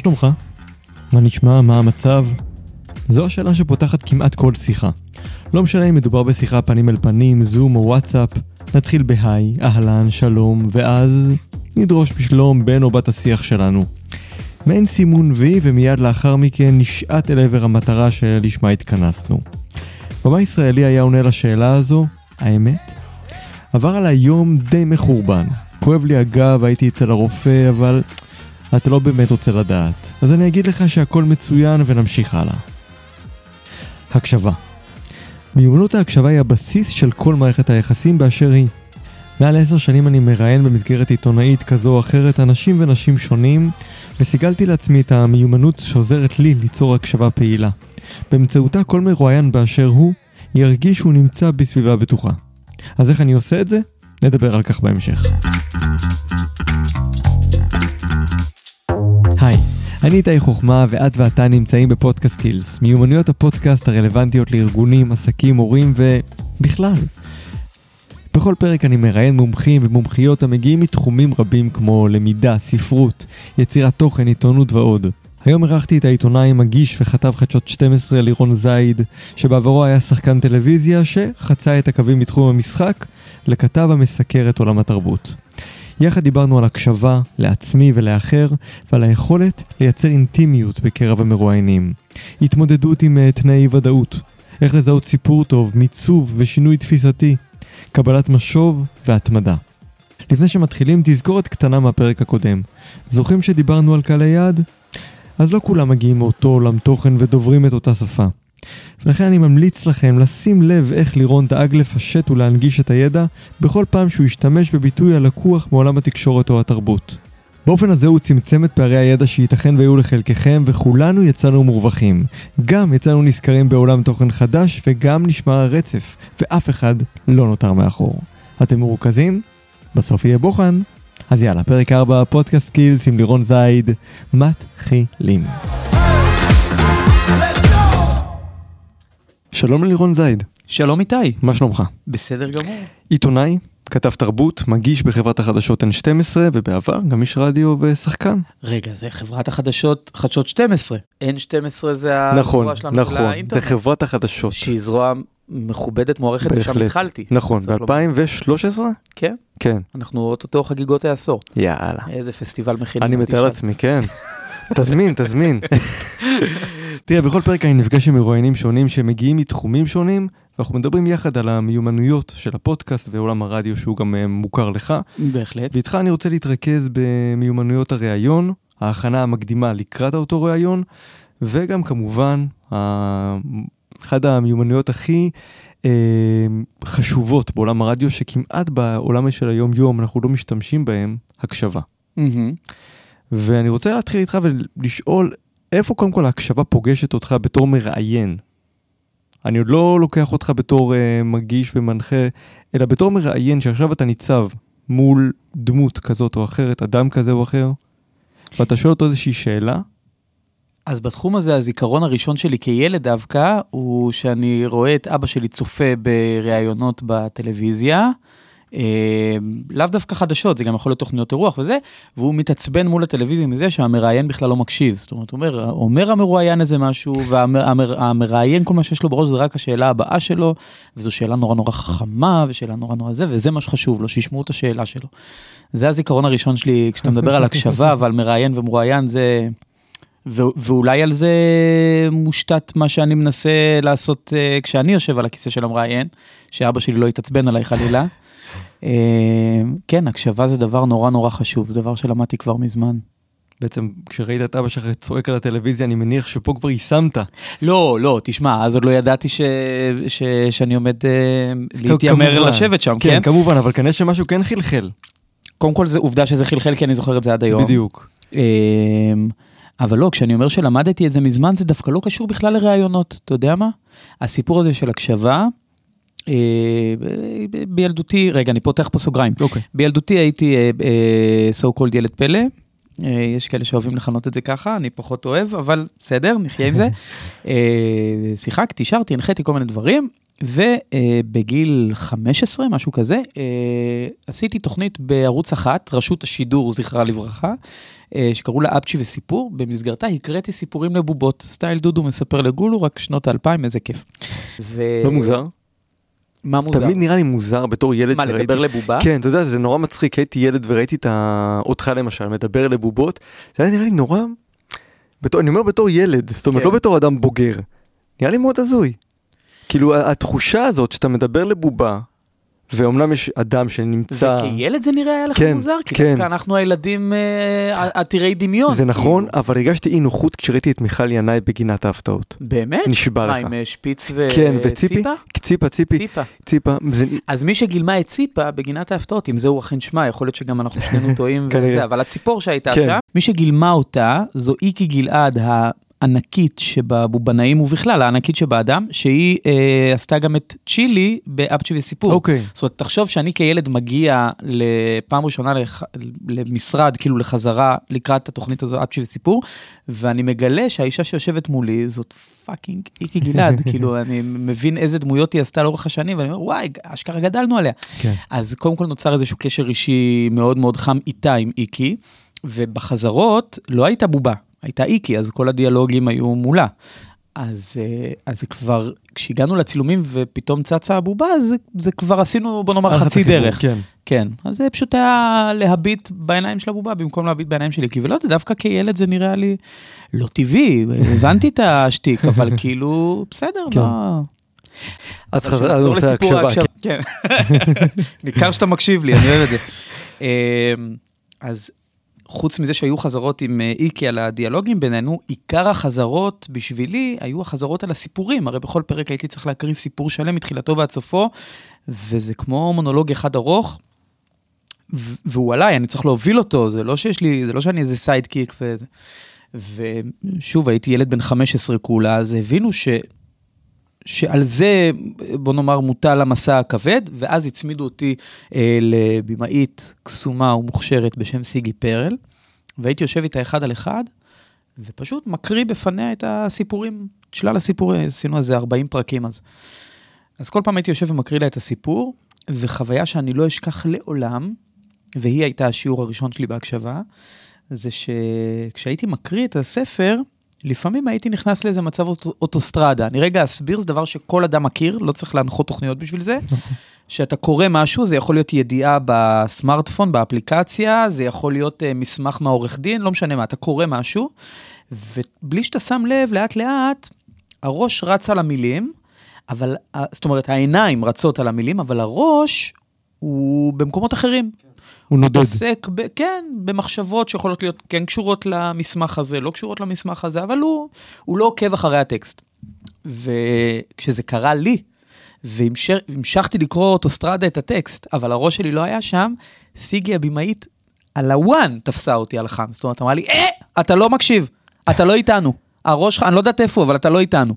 שלומך? מה נשמע? מה המצב? זו השאלה שפותחת כמעט כל שיחה. לא משנה אם מדובר בשיחה פנים אל פנים, זום או וואטסאפ, נתחיל בהיי, אהלן, שלום, ואז נדרוש בשלום בן או בת השיח שלנו. מעין סימון וי ומיד לאחר מכן נשעט אל עבר המטרה שלשמה התכנסנו. במה ישראלי היה עונה לשאלה הזו? האמת? עבר עליי יום די מחורבן. כואב לי הגב, הייתי אצל הרופא, אבל אתה לא באמת רוצה לדעת. אז אני אגיד לך שהכל מצוין ונמשיך הלאה. הקשבה. מיומנות ההקשבה היא הבסיס של כל מערכת היחסים באשר היא. מעל עשר שנים אני מראיין במסגרת עיתונאית כזו או אחרת אנשים ונשים שונים, וסיגלתי לעצמי את המיומנות שעוזרת לי ליצור הקשבה פעילה. באמצעותה כל מרואיין באשר הוא, ירגיש שהוא נמצא בסביבה בטוחה. אז איך אני עושה את זה? נדבר על כך בהמשך. אני איתי חוכמה ואת ואתה נמצאים בפודקאסט קילס, מיומנויות הפודקאסט הרלוונטיות לארגונים, עסקים, הורים ובכלל. בכל פרק אני מראיין מומחים ומומחיות המגיעים מתחומים רבים כמו למידה, ספרות, יצירת תוכן, עיתונות ועוד. היום אירחתי את העיתונאי, מגיש וכתב חדשות 12 לירון זייד, שבעברו היה שחקן טלוויזיה שחצה את הקווים מתחום המשחק לכתב המסקר את עולם התרבות. יחד דיברנו על הקשבה לעצמי ולאחר, ועל היכולת לייצר אינטימיות בקרב המרואיינים. התמודדות עם uh, תנאי ודאות, איך לזהות סיפור טוב, מיצוב ושינוי תפיסתי, קבלת משוב והתמדה. לפני שמתחילים, תזכורת קטנה מהפרק הקודם. זוכרים שדיברנו על קהלי יעד? אז לא כולם מגיעים מאותו עולם תוכן ודוברים את אותה שפה. ולכן אני ממליץ לכם לשים לב איך לירון דאג לפשט ולהנגיש את הידע בכל פעם שהוא ישתמש בביטוי הלקוח מעולם התקשורת או התרבות. באופן הזה הוא צמצם את פערי הידע שייתכן ויהיו לחלקכם וכולנו יצאנו מורווחים. גם יצאנו נזכרים בעולם תוכן חדש וגם נשמר הרצף ואף אחד לא נותר מאחור. אתם מרוכזים? בסוף יהיה בוחן. אז יאללה, פרק 4, פודקאסט קילס עם לירון זייד, מתחילים. שלום ללירון זייד. שלום איתי. מה שלומך? בסדר גמור. עיתונאי, כתב תרבות, מגיש בחברת החדשות N12 ובעבר גם איש רדיו ושחקן. רגע, זה חברת החדשות, חדשות 12. N12 זה נכון, הזרוע שלנו נכון, זה חברת החדשות. שהיא זרוע מכובדת, מוערכת, ושם התחלתי. נכון, ב-2013? כן. כן. אנחנו אוטוטו חגיגות העשור. יאללה. איזה פסטיבל מכינים. אני מתאר לעצמי, כן. תזמין, תזמין. תראה, בכל פרק אני נפגש עם מרואיינים שונים שמגיעים מתחומים שונים, ואנחנו מדברים יחד על המיומנויות של הפודקאסט ועולם הרדיו שהוא גם אה, מוכר לך. בהחלט. ואיתך אני רוצה להתרכז במיומנויות הראיון, ההכנה המקדימה לקראת אותו ראיון, וגם כמובן, אחת המיומנויות הכי אה, חשובות בעולם הרדיו, שכמעט בעולם של היום-יום אנחנו לא משתמשים בהם, הקשבה. Mm-hmm. ואני רוצה להתחיל איתך ולשאול, איפה קודם כל ההקשבה פוגשת אותך בתור מראיין? אני עוד לא לוקח אותך בתור uh, מגיש ומנחה, אלא בתור מראיין שעכשיו אתה ניצב מול דמות כזאת או אחרת, אדם כזה או אחר, ואתה שואל אותו איזושהי שאלה. אז בתחום הזה הזיכרון הראשון שלי כילד דווקא, הוא שאני רואה את אבא שלי צופה בראיונות בטלוויזיה. אה, לאו דווקא חדשות, זה גם יכול להיות תוכניות אירוח וזה, והוא מתעצבן מול הטלוויזיה מזה שהמראיין בכלל לא מקשיב. זאת אומרת, אומר, אומר המרואיין איזה משהו, והמראיין, כל מה שיש לו בראש זה רק השאלה הבאה שלו, וזו שאלה נורא נורא חכמה, ושאלה נורא נורא זה, וזה מה שחשוב לו, שישמעו את השאלה שלו. זה הזיכרון הראשון שלי, כשאתה מדבר על הקשבה ועל מראיין ומרואיין, זה... ו- ואולי על זה מושתת מה שאני מנסה לעשות uh, כשאני יושב על הכיסא של המראיין, שאבא שלי לא יתעצבן עליי חלילה. אה, כן, הקשבה זה דבר נורא נורא חשוב, זה דבר שלמדתי כבר מזמן. בעצם כשראית את אבא שלך צועק על הטלוויזיה, אני מניח שפה כבר יישמת. לא, לא, תשמע, אז עוד לא ידעתי ש... ש... שאני עומד uh, להתיימר לשבת שם, כן? כן, כמובן, אבל כנראה שמשהו כן חלחל. קודם כל, זו עובדה שזה חלחל, כי אני זוכר את זה עד היום. בדיוק. אה, אבל לא, כשאני אומר שלמדתי את זה מזמן, זה דווקא לא קשור בכלל לראיונות, אתה יודע מה? הסיפור הזה של הקשבה, אה, בילדותי, רגע, אני פותח פה סוגריים. Okay. אוקיי. בילדותי הייתי אה, אה, so called ילד פלא. יש כאלה שאוהבים לכנות את זה ככה, אני פחות אוהב, אבל בסדר, נחיה עם זה. שיחקתי, שרתי, הנחיתי כל מיני דברים, ובגיל 15, משהו כזה, אה, עשיתי תוכנית בערוץ אחת, רשות השידור, זכרה לברכה, אה, שקראו לה אפצ'י וסיפור, במסגרתה הקראתי סיפורים לבובות, סטייל דודו מספר לגולו, רק שנות האלפיים, איזה כיף. ו... לא מוזר? מה מוזר? תמיד נראה לי מוזר בתור ילד מה, לדבר לבובה? כן, אתה יודע, זה נורא מצחיק, הייתי ילד וראיתי את ה... אותך למשל, מדבר לבובות, זה היה נראה לי נורא... בתור, אני אומר בתור ילד, זאת אומרת, כן. לא בתור אדם בוגר. נראה לי מאוד הזוי. כאילו, התחושה הזאת שאתה מדבר לבובה, ואומנם יש אדם שנמצא... וכילד זה נראה היה לך כן, מוזר, כי כן. דווקא אנחנו הילדים אה, עתירי דמיון. זה נכון, כאילו. אבל הרגשתי אי נוחות כשראיתי את מיכל ינאי בגינת ההפתעות. באמת? נשבע מה, לך. עם אה, שפיץ וציפה? כן, וציפי? ציפה, ציפי, ציפה. ציפה, זה... אז מי שגילמה את ציפה בגינת ההפתעות, אם זהו אכן שמה, יכול להיות שגם אנחנו שנינו טועים. וזה, אבל הציפור שהייתה כן. שם, מי שגילמה אותה זו איקי גלעד הענקית שבבובנאים ובכלל הענקית שבאדם, שהיא אה, עשתה גם את צ'ילי באפצ'י וסיפור. אוקיי. זאת אומרת, תחשוב שאני כילד מגיע לפעם ראשונה לח... למשרד, כאילו לחזרה לקראת התוכנית הזו, אפצ'י וסיפור, ואני מגלה שהאישה שיושבת מולי זאת fucking איקי גלעד, כאילו, אני מבין איזה דמויות היא עשתה לאורך השנים, ואני אומר, וואי, אשכרה גדלנו עליה. כן. אז קודם כל נוצר איזשהו קשר אישי מאוד מאוד חם איתה, עם איקי, ובחזרות לא הייתה בובה, הייתה איקי, אז כל הדיאלוגים היו מולה. אז, אה, אז זה כבר, כשהגענו לצילומים ופתאום צצה הבובה, זה, זה כבר עשינו, בוא נאמר, אחת חצי החיבור, דרך. כן. כן, אז זה פשוט היה להביט בעיניים של הבובה במקום להביט בעיניים שלי, כי ולא יודע, דווקא כילד זה נראה לי לא טבעי, הבנתי את השטיק, אבל כאילו, בסדר, כן. לא... אז לנושא לסיפור ההקשבה. ההקשבה. כן. ניכר שאתה מקשיב לי, אני אוהב את זה. אמ, אז חוץ מזה שהיו חזרות עם אה, איקי על הדיאלוגים בינינו, עיקר החזרות בשבילי היו החזרות על הסיפורים. הרי בכל פרק הייתי צריך להקריא סיפור שלם מתחילתו ועד סופו, וזה כמו מונולוג אחד ארוך. והוא עליי, אני צריך להוביל אותו, זה לא שיש לי, זה לא שאני איזה sidekick וזה. ושוב, הייתי ילד בן 15 כולה, אז הבינו ש... שעל זה, בוא נאמר, מוטל המסע הכבד, ואז הצמידו אותי אה, לבימאית קסומה ומוכשרת בשם סיגי פרל, והייתי יושב איתה אחד על אחד, ופשוט מקריא בפניה את הסיפורים, את שלל הסיפורים, עשינו איזה 40 פרקים אז. אז כל פעם הייתי יושב ומקריא לה את הסיפור, וחוויה שאני לא אשכח לעולם, והיא הייתה השיעור הראשון שלי בהקשבה, זה שכשהייתי מקריא את הספר, לפעמים הייתי נכנס לאיזה מצב אוטו- אוטוסטרדה. אני רגע אסביר, זה דבר שכל אדם מכיר, לא צריך להנחות תוכניות בשביל זה. שאתה קורא משהו, זה יכול להיות ידיעה בסמארטפון, באפליקציה, זה יכול להיות uh, מסמך מהעורך דין, לא משנה מה, אתה קורא משהו, ובלי שאתה שם לב, לאט-לאט, הראש רץ על המילים, אבל, זאת אומרת, העיניים רצות על המילים, אבל הראש הוא במקומות אחרים. הוא נודד. עוסק, ב, כן, במחשבות שיכולות להיות כן קשורות למסמך הזה, לא קשורות למסמך הזה, אבל הוא, הוא לא עוקב אחרי הטקסט. וכשזה קרה לי, והמשכתי לקרוא אוטוסטרדה את הטקסט, אבל הראש שלי לא היה שם, סיגי הבמאית על הוואן תפסה אותי על חם. זאת אומרת, אמרה לי, אה, אתה לא מקשיב, אתה לא איתנו. הראש שלך, אני לא יודעת איפה, אבל אתה לא איתנו.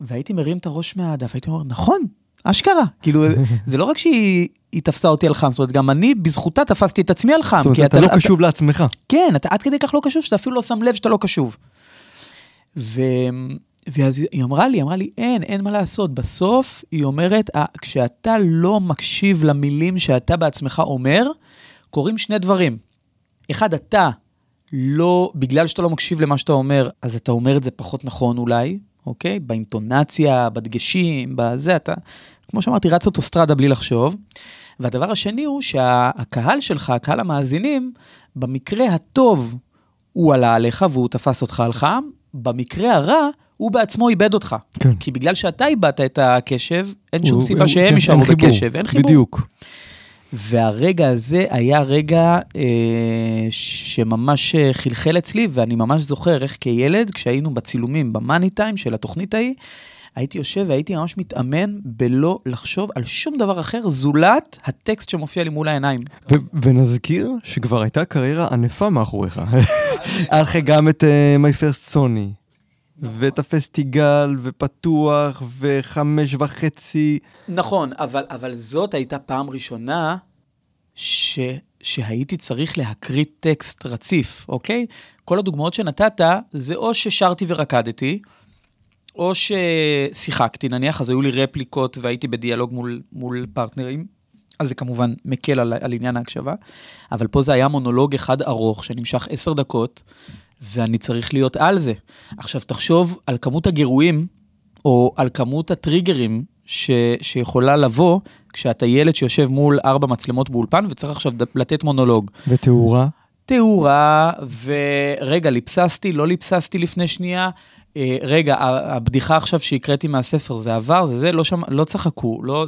והייתי מרים את הראש מהדף, הייתי אומר, נכון, אשכרה. כאילו, זה לא רק שהיא היא תפסה אותי על חם, זאת אומרת, גם אני, בזכותה תפסתי את עצמי על חם. זאת אומרת, כי אתה לא קשוב לעצמך. כן, אתה עד כדי כך לא קשוב, שאתה אפילו לא שם לב שאתה לא קשוב. ו... ואז היא אמרה לי, אמרה לי, אין, אין מה לעשות. בסוף, היא אומרת, "אה, כשאתה לא מקשיב למילים שאתה בעצמך אומר, קורים שני דברים. אחד, אתה לא, בגלל שאתה לא מקשיב למה שאתה אומר, אז אתה אומר את זה פחות נכון אולי, אוקיי? באינטונציה, בדגשים, בזה, אתה, כמו שאמרתי, רץ אוטוסטרדה בלי לחשוב. והדבר השני הוא שהקהל שלך, הקהל המאזינים, במקרה הטוב הוא עלה עליך והוא תפס אותך על חם, במקרה הרע הוא בעצמו איבד אותך. כן. כי בגלל שאתה איבדת את הקשב, אין שום סיבה הוא- שהם כן, יישארו חיבור. בקשב, אין חיבור. בדיוק. והרגע הזה היה רגע אה, שממש אה, חלחל אצלי, ואני ממש זוכר איך כילד, כשהיינו בצילומים במאני טיים של התוכנית ההיא, הייתי יושב והייתי ממש מתאמן בלא לחשוב על שום דבר אחר זולת הטקסט שמופיע לי מול העיניים. ונזכיר שכבר הייתה קריירה ענפה מאחוריך. היה לך גם את uh, My First Sony, ואת הפסטיגל, ופתוח, וחמש וחצי. נכון, אבל, אבל זאת הייתה פעם ראשונה ש, שהייתי צריך להקריא טקסט רציף, אוקיי? כל הדוגמאות שנתת זה או ששרתי ורקדתי, או ששיחקתי נניח, אז היו לי רפליקות והייתי בדיאלוג מול, מול פרטנרים, אז זה כמובן מקל על, על עניין ההקשבה, אבל פה זה היה מונולוג אחד ארוך שנמשך עשר דקות, ואני צריך להיות על זה. עכשיו, תחשוב על כמות הגירויים, או על כמות הטריגרים ש, שיכולה לבוא כשאתה ילד שיושב מול ארבע מצלמות באולפן וצריך עכשיו לתת מונולוג. ותאורה? תאורה, ורגע, ליפססתי, לא ליפססתי לפני שנייה. אה, רגע, הבדיחה עכשיו שהקראתי מהספר, זה עבר, זה זה, לא, שם, לא צחקו, לא...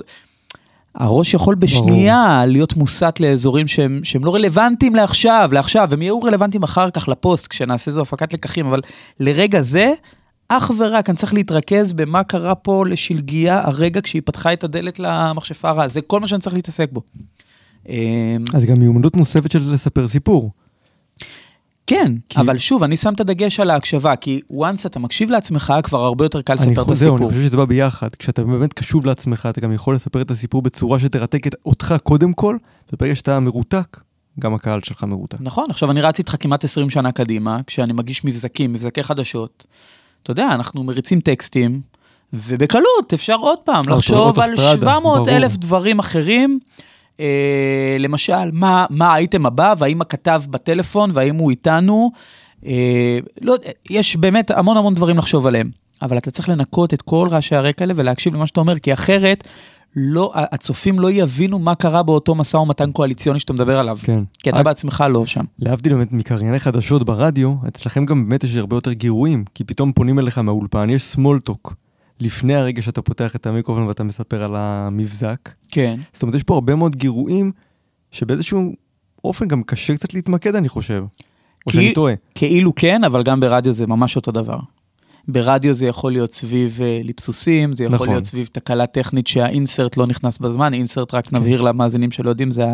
הראש יכול בשנייה ברור. להיות מוסט לאזורים שהם, שהם לא רלוונטיים לעכשיו, לעכשיו, הם יהיו רלוונטיים אחר כך לפוסט, כשנעשה איזו הפקת לקחים, אבל לרגע זה, אך ורק, אני צריך להתרכז במה קרה פה לשלגיה הרגע כשהיא פתחה את הדלת למכשפה הרעה, זה כל מה שאני צריך להתעסק בו. אז גם מיומנות מוספת של לספר סיפור. כן, כי... אבל שוב, אני שם את הדגש על ההקשבה, כי once אתה מקשיב לעצמך, כבר הרבה יותר קל לספר את הסיפור. אני חושב שזה בא ביחד. כשאתה באמת קשוב לעצמך, אתה גם יכול לספר את הסיפור בצורה שתרתק אותך קודם כל, וברגע שאתה מרותק, גם הקהל שלך מרותק. נכון, עכשיו אני רץ איתך כמעט 20 שנה קדימה, כשאני מגיש מבזקים, מבזקי חדשות. אתה יודע, אנחנו מריצים טקסטים, ובקלות אפשר עוד פעם לחשוב על 700 אלף דברים אחרים. אה, למשל, מה, מה האייטם הבא, והאם הכתב בטלפון, והאם הוא איתנו. אה, לא, יש באמת המון המון דברים לחשוב עליהם. אבל אתה צריך לנקות את כל רעשי הרקע האלה ולהקשיב למה שאתה אומר, כי אחרת לא, הצופים לא יבינו מה קרה באותו משא ומתן קואליציוני שאתה מדבר עליו. כן. כי אתה בעצמך לא שם. להבדיל באמת מקרייני חדשות ברדיו, אצלכם גם באמת יש הרבה יותר גירויים, כי פתאום פונים אליך מהאולפן, יש small talk. לפני הרגע שאתה פותח את המיקרופון ואתה מספר על המבזק. כן. זאת אומרת, יש פה הרבה מאוד גירויים שבאיזשהו אופן גם קשה קצת להתמקד, אני חושב. או שאני טועה. כאילו כן, אבל גם ברדיו זה ממש אותו דבר. ברדיו זה יכול להיות סביב uh, ליפסוסים, זה יכול נכון. להיות סביב תקלה טכנית שהאינסרט לא נכנס בזמן, אינסרט רק כן. נבהיר למאזינים שלא יודעים, זה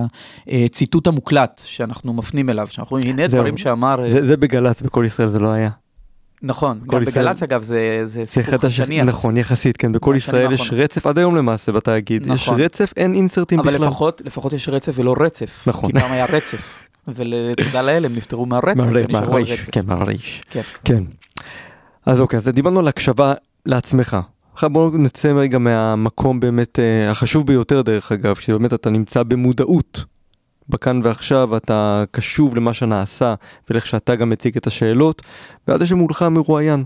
הציטוט המוקלט שאנחנו מפנים אליו, שאנחנו אומרים, הנה דברים שאמר... אה, זה, זה בגל"צ, בכל ישראל זה לא היה. נכון, גם בגל"צ אגב זה, זה סיפור חדשני. נכון, יחסית, כן, בכל ישראל יש רצף עד היום למעשה בתאגיד, נכון. יש רצף, אין אינסרטים בכלל. אבל לפחות, לפחות יש רצף ולא רצף, נכון. כי פעם היה רצף, ולתודה לאל הם נפטרו מהרצף ונשארו על רצף. כן, מהרייש, כן. כן. אז אוקיי, אז דיברנו על הקשבה לעצמך. עכשיו בואו נצא רגע מהמקום באמת אה, החשוב ביותר דרך אגב, שבאמת אתה נמצא במודעות בכאן ועכשיו אתה קשוב למה שנעשה ולאיך שאתה גם מציג את השאלות ואז יש מולך מרואיין.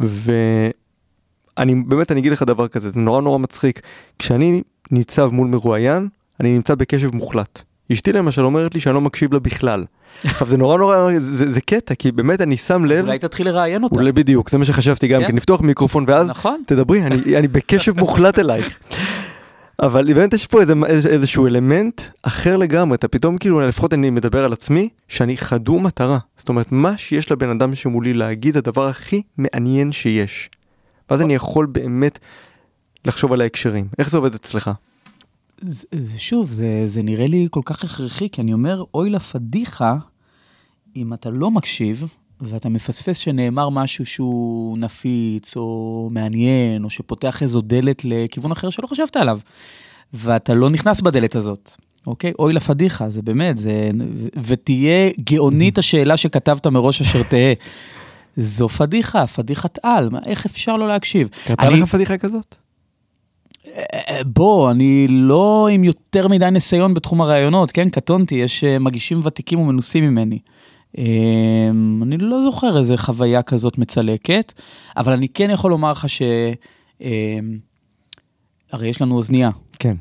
ואני באמת אני אגיד לך דבר כזה זה נורא נורא מצחיק כשאני ניצב מול מרואיין אני נמצא בקשב מוחלט. אשתי למשל אומרת לי שאני לא מקשיב לה בכלל. עכשיו זה נורא נורא זה, זה קטע כי באמת אני שם לב אולי תתחיל לראיין אותה אולי בדיוק זה מה שחשבתי גם כן, כן לפתוח מיקרופון ואז נכון. תדברי אני, אני בקשב מוחלט אלייך. אבל באמת יש פה איזה, איזשהו אלמנט אחר לגמרי, אתה פתאום כאילו, לפחות אני מדבר על עצמי, שאני חדור מטרה. זאת אומרת, מה שיש לבן אדם שמולי להגיד, זה הדבר הכי מעניין שיש. ואז אני יכול באמת לחשוב על ההקשרים. איך זה עובד אצלך? זה, זה שוב, זה, זה נראה לי כל כך הכרחי, כי אני אומר, אוי לפדיחה, אם אתה לא מקשיב, ואתה מפספס שנאמר משהו שהוא נפיץ, או מעניין, או שפותח איזו דלת לכיוון אחר שלא חשבת עליו, ואתה לא נכנס בדלת הזאת. אוקיי? אוי לפדיחה, זה באמת, זה... ותהיה גאונית השאלה שכתבת מראש אשר תהא. זו פדיחה, פדיחת על, מה, איך אפשר לא להקשיב? קרתה אני... לך פדיחה כזאת? בוא, אני לא עם יותר מדי ניסיון בתחום הרעיונות, כן? קטונתי, יש אה, מגישים ותיקים ומנוסים ממני. אמ, אני לא זוכר איזה חוויה כזאת מצלקת, אבל אני כן יכול לומר לך ש... אמ, הרי יש לנו אוזנייה. כן.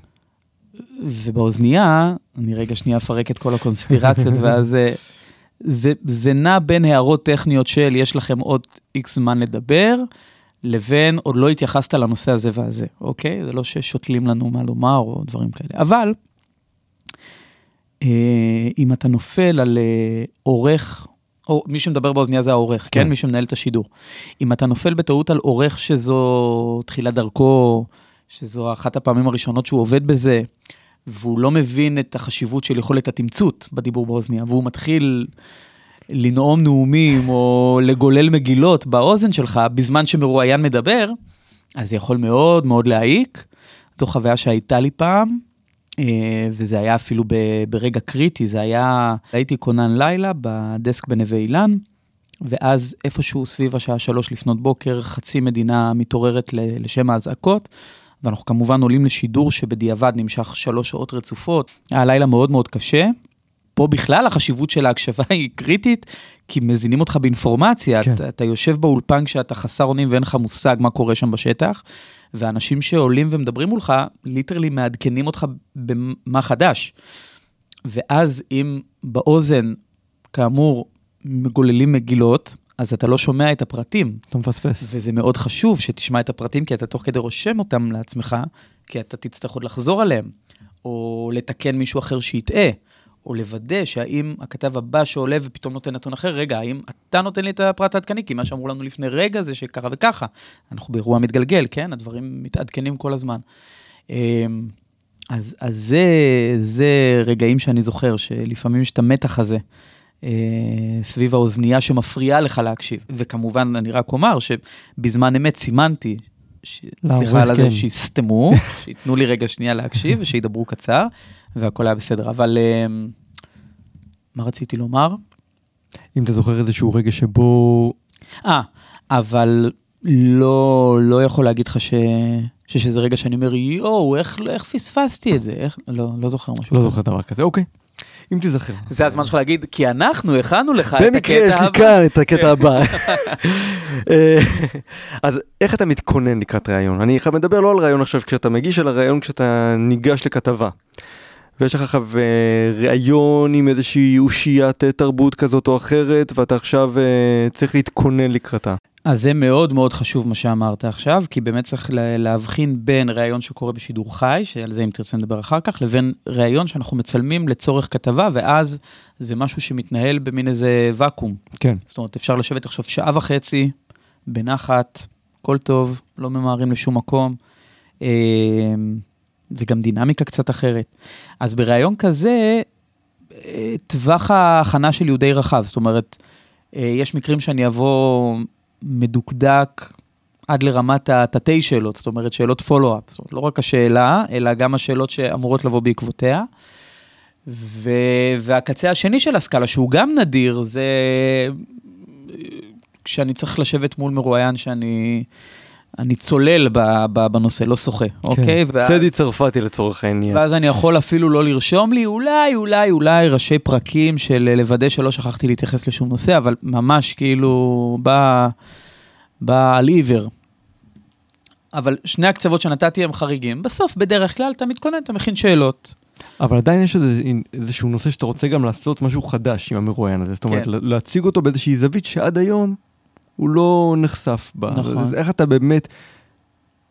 ובאוזנייה, אני רגע שנייה אפרק את כל הקונספירציות, ואז אה, זה, זה נע בין הערות טכניות של יש לכם עוד איקס זמן לדבר, לבין עוד לא התייחסת לנושא הזה והזה, אוקיי? זה לא ששותלים לנו מה לומר או דברים כאלה. אבל אם אתה נופל על אה, עורך, או מי שמדבר באוזניה זה העורך, כן? כן? מי שמנהל את השידור. אם אתה נופל בטעות על עורך שזו תחילת דרכו, שזו אחת הפעמים הראשונות שהוא עובד בזה, והוא לא מבין את החשיבות של יכולת התמצות בדיבור באוזניה, והוא מתחיל לנאום נאומים או לגולל מגילות באוזן שלך בזמן שמרואיין מדבר, אז זה יכול מאוד מאוד להעיק. זו חוויה שהייתה לי פעם, אה, וזה היה אפילו ברגע קריטי, זה היה, הייתי כונן לילה בדסק בנווה אילן, ואז איפשהו סביב השעה שלוש לפנות בוקר, חצי מדינה מתעוררת לשם האזעקות, ואנחנו כמובן עולים לשידור שבדיעבד נמשך שלוש שעות רצופות. היה לילה מאוד מאוד קשה. פה בכלל החשיבות של ההקשבה היא קריטית, כי מזינים אותך באינפורמציה. כן. אתה, אתה יושב באולפן כשאתה חסר אונים ואין לך מושג מה קורה שם בשטח, ואנשים שעולים ומדברים מולך, ליטרלי מעדכנים אותך במה חדש. ואז אם באוזן, כאמור, מגוללים מגילות, אז אתה לא שומע את הפרטים. אתה מפספס. וזה מאוד חשוב שתשמע את הפרטים, כי אתה תוך כדי רושם אותם לעצמך, כי אתה תצטרך עוד לחזור עליהם, או לתקן מישהו אחר שיטעה, או לוודא שהאם הכתב הבא שעולה ופתאום נותן נתון אחר, רגע, האם אתה נותן לי את הפרט העדכני? כי מה שאמרו לנו לפני רגע זה שככה וככה. אנחנו באירוע מתגלגל, כן? הדברים מתעדכנים כל הזמן. אמ, אז, אז זה, זה רגעים שאני זוכר, שלפעמים יש את המתח הזה. אה, סביב האוזנייה שמפריעה לך להקשיב. וכמובן, אני רק אומר שבזמן אמת סימנתי, סליחה על זה, כן. שיסתמו, שייתנו לי רגע שנייה להקשיב ושידברו קצר, והכל היה בסדר. אבל אה, מה רציתי לומר? אם אתה זוכר איזשהו רגע שבו... אה, אבל לא, לא יכול להגיד לך ש... שיש איזה רגע שאני אומר, יואו, איך, איך פספסתי את זה? איך... לא, לא זוכר משהו. לא זוכר דבר כזה, אוקיי. אם תיזכר. זה הזמן שלך להגיד, כי אנחנו הכנו לך את הקטע הבא. במקרה יש לי כאן את הקטע הבא. אה, אז איך אתה מתכונן לקראת ראיון? אני מדבר לא על ראיון עכשיו כשאתה מגיש, אלא ראיון כשאתה ניגש לכתבה. ויש לך עכשיו אה, ראיון עם איזושהי אושיית אה, תרבות כזאת או אחרת, ואתה עכשיו צריך להתכונן לקראתה. אז זה מאוד מאוד חשוב מה שאמרת עכשיו, כי באמת צריך להבחין בין ראיון שקורה בשידור חי, שעל זה אם תרצה נדבר אחר כך, לבין ראיון שאנחנו מצלמים לצורך כתבה, ואז זה משהו שמתנהל במין איזה ואקום. כן. זאת אומרת, אפשר לשבת עכשיו שעה וחצי, בנחת, הכל טוב, לא ממהרים לשום מקום. אה, זה גם דינמיקה קצת אחרת. אז בראיון כזה, אה, טווח ההכנה שלי הוא די רחב, זאת אומרת, אה, יש מקרים שאני אבוא מדוקדק עד לרמת התתי שאלות, זאת אומרת שאלות פולו-אפ, זאת אומרת לא רק השאלה, אלא גם השאלות שאמורות לבוא בעקבותיה. ו... והקצה השני של הסקאלה, שהוא גם נדיר, זה כשאני צריך לשבת מול מרואיין שאני... אני צולל ב, ב, בנושא, לא שוחה, כן. אוקיי? ואז, צדי צרפתי לצורך העניין. ואז אני יכול אפילו לא לרשום לי, אולי, אולי, אולי ראשי פרקים של לוודא שלא שכחתי להתייחס לשום נושא, אבל ממש כאילו בא, בא על עיוור. אבל שני הקצוות שנתתי הם חריגים. בסוף, בדרך כלל, אתה מתכונן, אתה מכין שאלות. אבל עדיין יש איזה, איזשהו נושא שאתה רוצה גם לעשות משהו חדש עם המרואיין הזה. זאת אומרת, כן. להציג אותו באיזושהי זווית שעד היום הוא לא נחשף בה. נכון. אז איך אתה באמת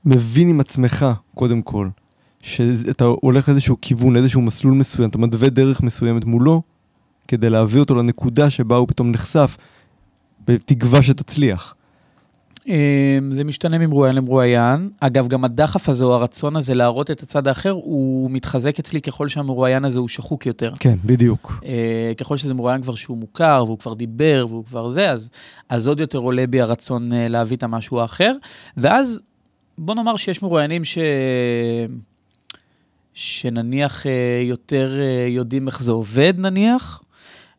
מבין עם עצמך, קודם כל, שאתה הולך לאיזשהו כיוון, לאיזשהו מסלול מסוים, אתה מתווה דרך מסוימת מולו, כדי להביא אותו לנקודה שבה הוא פתאום נחשף, בתקווה שתצליח. אמ, זה משתנה ממרואיין למרואיין. אגב, גם הדחף הזה או הרצון הזה להראות את הצד האחר, הוא מתחזק אצלי ככל שהמרואיין הזה הוא שחוק יותר. כן, בדיוק. אה, ככל שזה מרואיין כבר שהוא מוכר, והוא כבר דיבר, והוא כבר זה, אז, אז עוד יותר עולה בי הרצון אה, להביא את המשהו האחר. ואז, בוא נאמר שיש מרואיינים ש... שנניח אה, יותר יודעים איך זה עובד, נניח,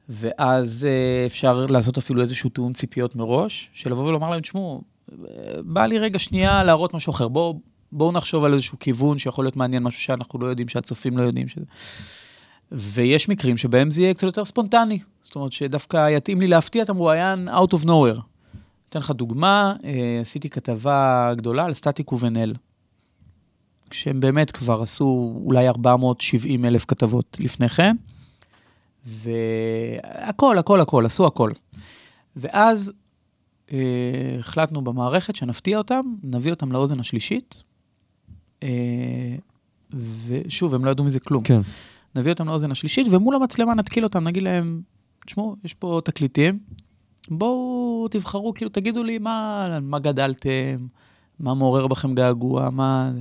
ואז אפשר לעשות אפילו איזשהו תיאום ציפיות מראש, של לבוא ולומר להם, תשמעו, בא לי רגע שנייה להראות משהו אחר. בואו בוא נחשוב על איזשהו כיוון שיכול להיות מעניין, משהו שאנחנו לא יודעים, שהצופים לא יודעים שזה. ויש מקרים שבהם זה יהיה קצת יותר ספונטני. זאת אומרת שדווקא יתאים לי להפתיע את המרואיין out of nowhere. אתן לך דוגמה, אה, עשיתי כתבה גדולה על סטטיק ובן-אל. כשהם באמת כבר עשו אולי 470 אלף כתבות לפני כן, והכל, הכל, הכל, עשו הכל. ואז אה, החלטנו במערכת שנפתיע אותם, נביא אותם לאוזן השלישית, אה, ושוב, הם לא ידעו מזה כלום. כן. נביא אותם לאוזן השלישית, ומול המצלמה נתקיל אותם, נגיד להם, תשמעו, יש פה תקליטים, בואו תבחרו, כאילו, תגידו לי מה, מה גדלתם, מה מעורר בכם געגוע, מה...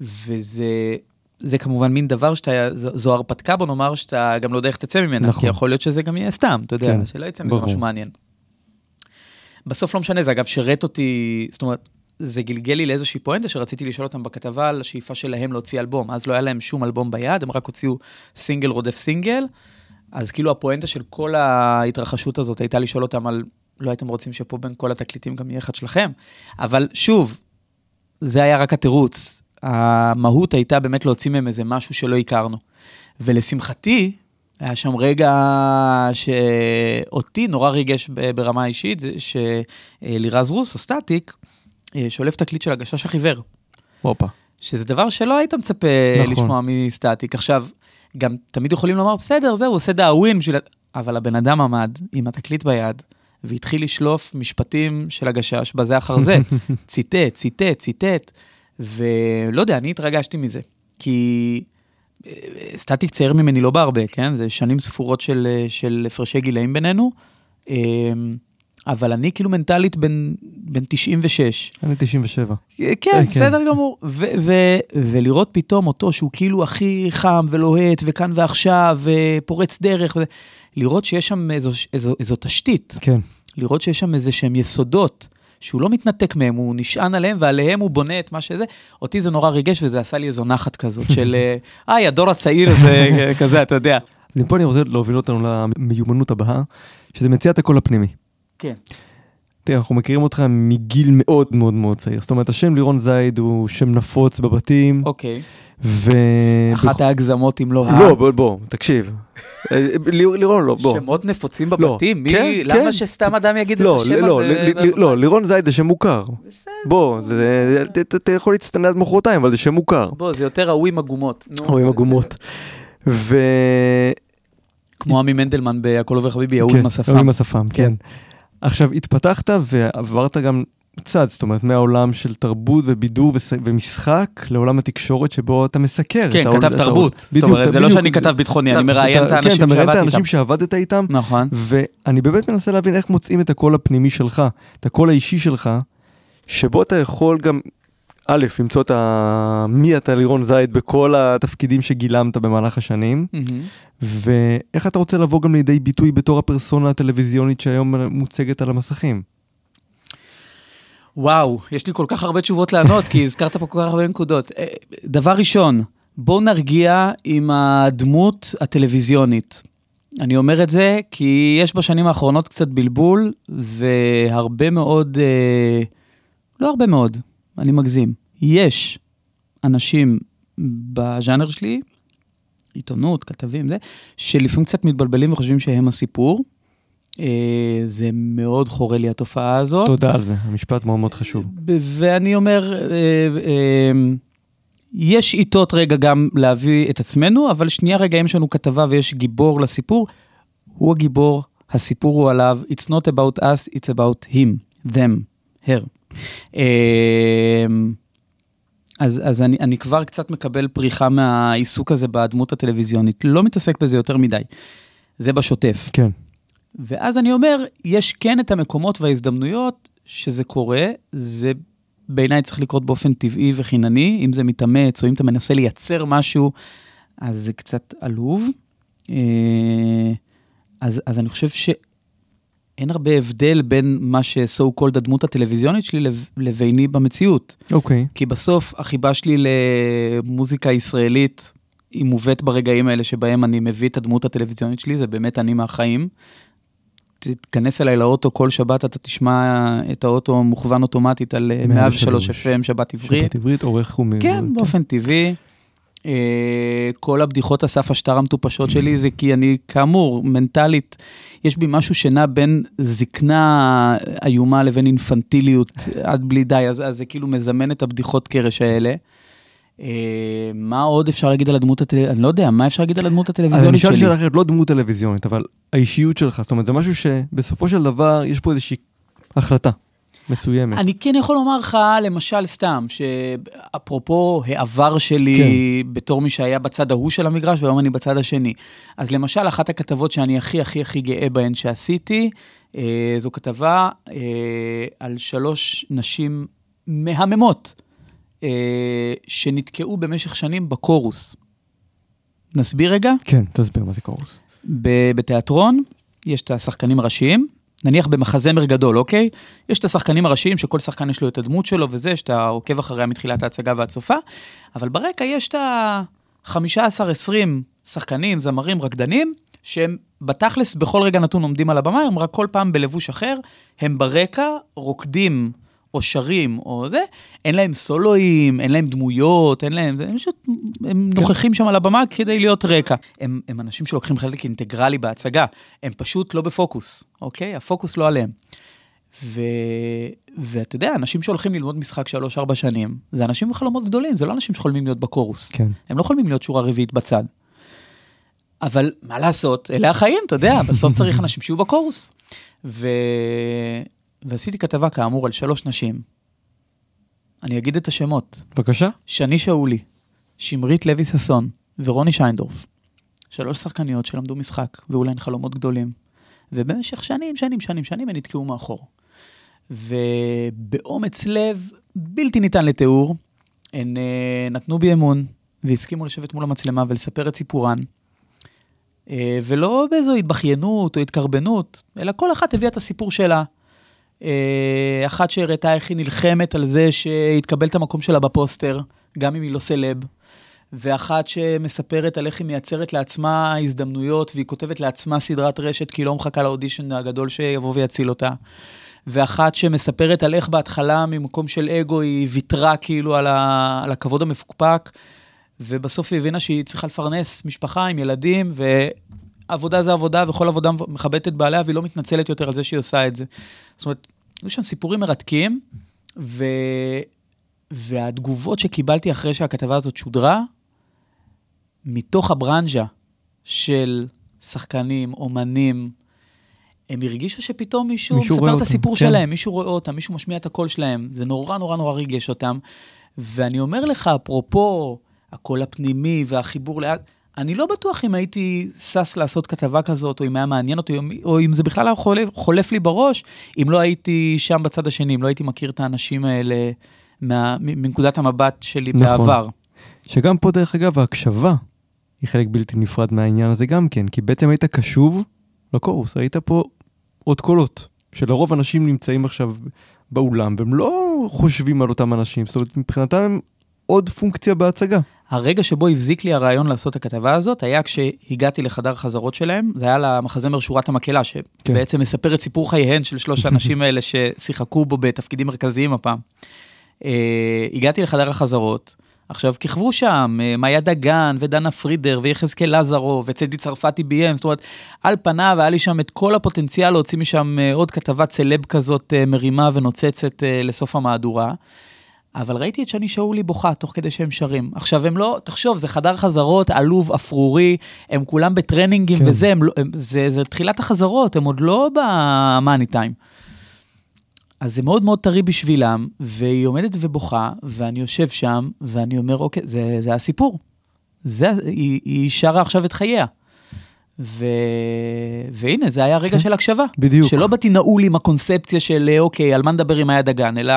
וזה זה כמובן מין דבר שאתה, זו הרפתקה, בוא נאמר, שאתה גם לא יודע איך תצא ממנה, נכון. כי יכול להיות שזה גם יהיה סתם, אתה יודע, כן, שלא יצא מזה משהו מעניין. בסוף לא משנה, זה אגב שירת אותי, זאת אומרת, זה גלגל לי לאיזושהי פואנטה שרציתי לשאול אותם בכתבה על השאיפה שלהם להוציא אלבום. אז לא היה להם שום אלבום ביד, הם רק הוציאו סינגל רודף סינגל, אז כאילו הפואנטה של כל ההתרחשות הזאת הייתה לשאול אותם על, לא הייתם רוצים שפה בין כל התקליטים גם יהיה אחד שלכם? אבל שוב, זה היה רק התירוץ. המהות הייתה באמת להוציא מהם איזה משהו שלא הכרנו. ולשמחתי, היה שם רגע שאותי נורא ריגש ברמה האישית, זה שלירז רוסו, סטטיק, אה, שולף תקליט של הגשש החיוור. הופה. שזה דבר שלא היית מצפה נכון. לשמוע מסטטיק. עכשיו, גם תמיד יכולים לומר, בסדר, זהו, הוא עושה דאווין בשביל... אבל הבן אדם עמד עם התקליט ביד, והתחיל לשלוף משפטים של הגשש בזה אחר זה. ציטט, ציטט, ציטט. ולא יודע, אני התרגשתי מזה. כי סטטיק צעיר ממני לא בהרבה, כן? זה שנים ספורות של, אה, של הפרשי גילאים בינינו. אמ, אבל אני כאילו מנטלית בן, בן 96. אני 97. כן, כן, בסדר גמור. ו- ו- ולראות פתאום אותו, שהוא כאילו הכי חם ולוהט, וכאן ועכשיו, ופורץ דרך, ו- לראות שיש שם איזו, איזו, איזו תשתית. כן. לראות שיש שם איזה שהם יסודות. שהוא לא מתנתק מהם, הוא נשען עליהם ועליהם הוא בונה את מה שזה. אותי זה נורא ריגש וזה עשה לי איזו נחת כזאת של, איי, הדור הצעיר הזה כזה, אתה יודע. מפה אני רוצה להוביל אותנו למיומנות הבאה, שזה מציאת הקול הפנימי. כן. תראה, אנחנו מכירים אותך מגיל מאוד מאוד מאוד צעיר. זאת אומרת, השם לירון זייד הוא שם נפוץ בבתים. אוקיי. ו... אחת ההגזמות אם לא לא, בוא, בוא, תקשיב. אה, לירון לא, בוא. שמות נפוצים בבתים? מי, כן, למה כן. שסתם אדם יגיד לא, את השם לא, הזה? לא, לירון זייד זה שם מוכר. בסדר. בוא, אתה יכול להצטנע עד מחרתיים, אבל זה שם מוכר. בוא, זה יותר ההוא עם הגומות. ההוא עם הגומות. ו... כמו עמי מנדלמן ב"הכל עובר חביבי", ההוא עם השפם. ההוא עם השפם, כן. עכשיו, התפתחת ועברת גם צד, זאת אומרת, מהעולם של תרבות ובידור ומשחק לעולם התקשורת שבו אתה מסקר. כן, כתב תרבות. זאת אומרת, זה לא שאני כתב ביטחוני, אני מראיין את האנשים שעבדתי איתם. כן, אתה מראיין את האנשים שעבדת איתם. נכון. ואני באמת מנסה להבין איך מוצאים את הקול הפנימי שלך, את הקול האישי שלך, שבו אתה יכול גם א', למצוא את ה... מי אתה לירון זייד בכל התפקידים שגילמת במהלך השנים, mm-hmm. ואיך אתה רוצה לבוא גם לידי ביטוי בתור הפרסונה הטלוויזיונית שהיום מוצגת על המסכים. וואו, יש לי כל כך הרבה תשובות לענות, כי הזכרת פה כל כך הרבה נקודות. אה, דבר ראשון, בואו נרגיע עם הדמות הטלוויזיונית. אני אומר את זה כי יש בשנים האחרונות קצת בלבול, והרבה מאוד, אה, לא הרבה מאוד, אני מגזים. יש אנשים בז'אנר שלי, עיתונות, כתבים, זה, שלפעמים קצת מתבלבלים וחושבים שהם הסיפור. אה, זה מאוד חורה לי התופעה הזאת. תודה על זה, המשפט מאוד מאוד חשוב. ואני אומר, אה, אה, יש עיתות רגע גם להביא את עצמנו, אבל שנייה רגע, אם יש לנו כתבה ויש גיבור לסיפור, הוא הגיבור, הסיפור הוא עליו, it's not about us, it's about him, them, her. אמ, אז, אז אני, אני כבר קצת מקבל פריחה מהעיסוק הזה בדמות הטלוויזיונית. לא מתעסק בזה יותר מדי. זה בשוטף. כן. ואז אני אומר, יש כן את המקומות וההזדמנויות שזה קורה, זה בעיניי צריך לקרות באופן טבעי וחינני, אם זה מתאמץ או אם אתה מנסה לייצר משהו, אז זה קצת עלוב. אה, אז, אז אני חושב ש... אין הרבה הבדל בין מה ש-so called הדמות הטלוויזיונית שלי לביני במציאות. אוקיי. Okay. כי בסוף החיבה שלי למוזיקה ישראלית היא מובאת ברגעים האלה שבהם אני מביא את הדמות הטלוויזיונית שלי, זה באמת אני מהחיים. תיכנס אליי לאוטו כל שבת, אתה תשמע את האוטו מוכוון אוטומטית על 103 FM, שבת עברית. שבת עברית, עורך. כן, כן, באופן טבעי. אה, כל הבדיחות אסף השטר המטופשות שלי זה כי אני, כאמור, מנטלית, יש בי משהו שנע בין זקנה איומה לבין אינפנטיליות עד בלי די, אז, אז זה כאילו מזמן את הבדיחות קרש האלה. אה, מה עוד אפשר להגיד על הדמות הטלוויזיונית? אני לא יודע, מה אפשר להגיד על הדמות הטלוויזיונית שלי? אני אשאל שאלה אחרת, לא דמות טלוויזיונית, אבל האישיות שלך, זאת אומרת, זה משהו שבסופו של דבר יש פה איזושהי החלטה. מסוימת. אני כן יכול לומר לך, למשל, סתם, שאפרופו העבר שלי כן. בתור מי שהיה בצד ההוא של המגרש, והיום אני בצד השני. אז למשל, אחת הכתבות שאני הכי הכי הכי גאה בהן שעשיתי, אה, זו כתבה אה, על שלוש נשים מהממות, אה, שנתקעו במשך שנים בקורוס. נסביר רגע? כן, תסביר מה זה קורוס. בתיאטרון יש את השחקנים הראשיים, נניח במחזמר גדול, אוקיי? יש את השחקנים הראשיים, שכל שחקן יש לו את הדמות שלו וזה, שאתה עוקב אחריה מתחילת ההצגה והצופה, סופה, אבל ברקע יש את ה-15-20 שחקנים, זמרים, רקדנים, שהם בתכלס בכל רגע נתון עומדים על הבמה, הם רק כל פעם בלבוש אחר, הם ברקע רוקדים או שרים או זה, אין להם סולואים, אין להם דמויות, אין להם זה, הם פשוט, הם כן. נוכחים שם על הבמה כדי להיות רקע. הם, הם אנשים שלוקחים חלק אינטגרלי בהצגה, הם פשוט לא בפוקוס, אוקיי? הפוקוס לא עליהם. ו... ואתה יודע, אנשים שהולכים ללמוד משחק 3-4 שנים, זה אנשים עם חלומות גדולים, זה לא אנשים שחולמים להיות בקורוס. כן. הם לא חולמים להיות שורה רביעית בצד. אבל מה לעשות, אלה החיים, אתה יודע, בסוף צריך אנשים שיהיו בקורוס. ו... ועשיתי כתבה כאמור על שלוש נשים. אני אגיד את השמות. בבקשה. שני שאולי, שמרית לוי ששון ורוני שיינדורף. שלוש שחקניות שלמדו משחק, והיו להן חלומות גדולים. ובמשך שנים, שנים, שנים, שנים, הן נתקעו מאחור. ובאומץ לב בלתי ניתן לתיאור, הן uh, נתנו בי אמון, והסכימו לשבת מול המצלמה ולספר את סיפורן. Uh, ולא באיזו התבכיינות או התקרבנות, אלא כל אחת הביאה את הסיפור שלה. Uh, אחת שהראתה איך היא נלחמת על זה שהתקבל את המקום שלה בפוסטר, גם אם היא לא סלב. ואחת שמספרת על איך היא מייצרת לעצמה הזדמנויות, והיא כותבת לעצמה סדרת רשת, כי היא לא מחכה לאודישן הגדול שיבוא ויציל אותה. ואחת שמספרת על איך בהתחלה ממקום של אגו היא ויתרה כאילו על, ה, על הכבוד המפוקפק, ובסוף היא הבינה שהיא צריכה לפרנס משפחה עם ילדים, ועבודה זה עבודה, וכל עבודה מכבדת את בעליה, והיא לא מתנצלת יותר על זה שהיא עושה את זה. זאת אומרת, היו שם סיפורים מרתקים, ו... והתגובות שקיבלתי אחרי שהכתבה הזאת שודרה, מתוך הברנז'ה של שחקנים, אומנים, הם הרגישו שפתאום מישהו, מישהו מספר את הסיפור אותם, כן. שלהם, מישהו רואה אותם, מישהו משמיע את הקול שלהם, זה נורא נורא נורא ריגש אותם. ואני אומר לך, אפרופו הקול הפנימי והחיבור לאט, אני לא בטוח אם הייתי שש לעשות כתבה כזאת, או אם היה מעניין אותי, או אם זה בכלל היה חולף, חולף לי בראש, אם לא הייתי שם בצד השני, אם לא הייתי מכיר את האנשים האלה מה, מנקודת המבט שלי נכון. בעבר. שגם פה, דרך אגב, ההקשבה היא חלק בלתי נפרד מהעניין הזה גם כן, כי בעצם היית קשוב לקורוס, היית פה עוד קולות, שלרוב אנשים נמצאים עכשיו באולם, והם לא חושבים על אותם אנשים, זאת אומרת, מבחינתם הם עוד פונקציה בהצגה. הרגע שבו הבזיק לי הרעיון לעשות את הכתבה הזאת, היה כשהגעתי לחדר חזרות שלהם, זה היה למחזמר שורת המקהלה, שבעצם כן. מספר את סיפור חייהן של שלוש האנשים האלה ששיחקו בו בתפקידים מרכזיים הפעם. Uh, הגעתי לחדר החזרות, עכשיו, כיכבו שם אה, מאיה דגן ודנה פרידר ויחזקאל לזרו וצדי צרפתי ביים, זאת אומרת, על פניו היה לי שם את כל הפוטנציאל להוציא משם אה, עוד כתבת סלב כזאת אה, מרימה ונוצצת לסוף המהדורה. אבל ראיתי את שני שאולי בוכה תוך כדי שהם שרים. עכשיו, הם לא, תחשוב, זה חדר חזרות עלוב, אפרורי, הם כולם בטרנינגים כן. וזה, הם, לא, הם, זה, זה תחילת החזרות, הם עוד לא במאני טיים. אז זה מאוד מאוד טרי בשבילם, והיא עומדת ובוכה, ואני יושב שם, ואני אומר, אוקיי, זה, זה הסיפור. זה, היא, היא שרה עכשיו את חייה. ו... והנה, זה היה רגע כן, של הקשבה. בדיוק. שלא באתי נעול עם הקונספציה של, אוקיי, על מה נדבר עם היד הגן, אלא,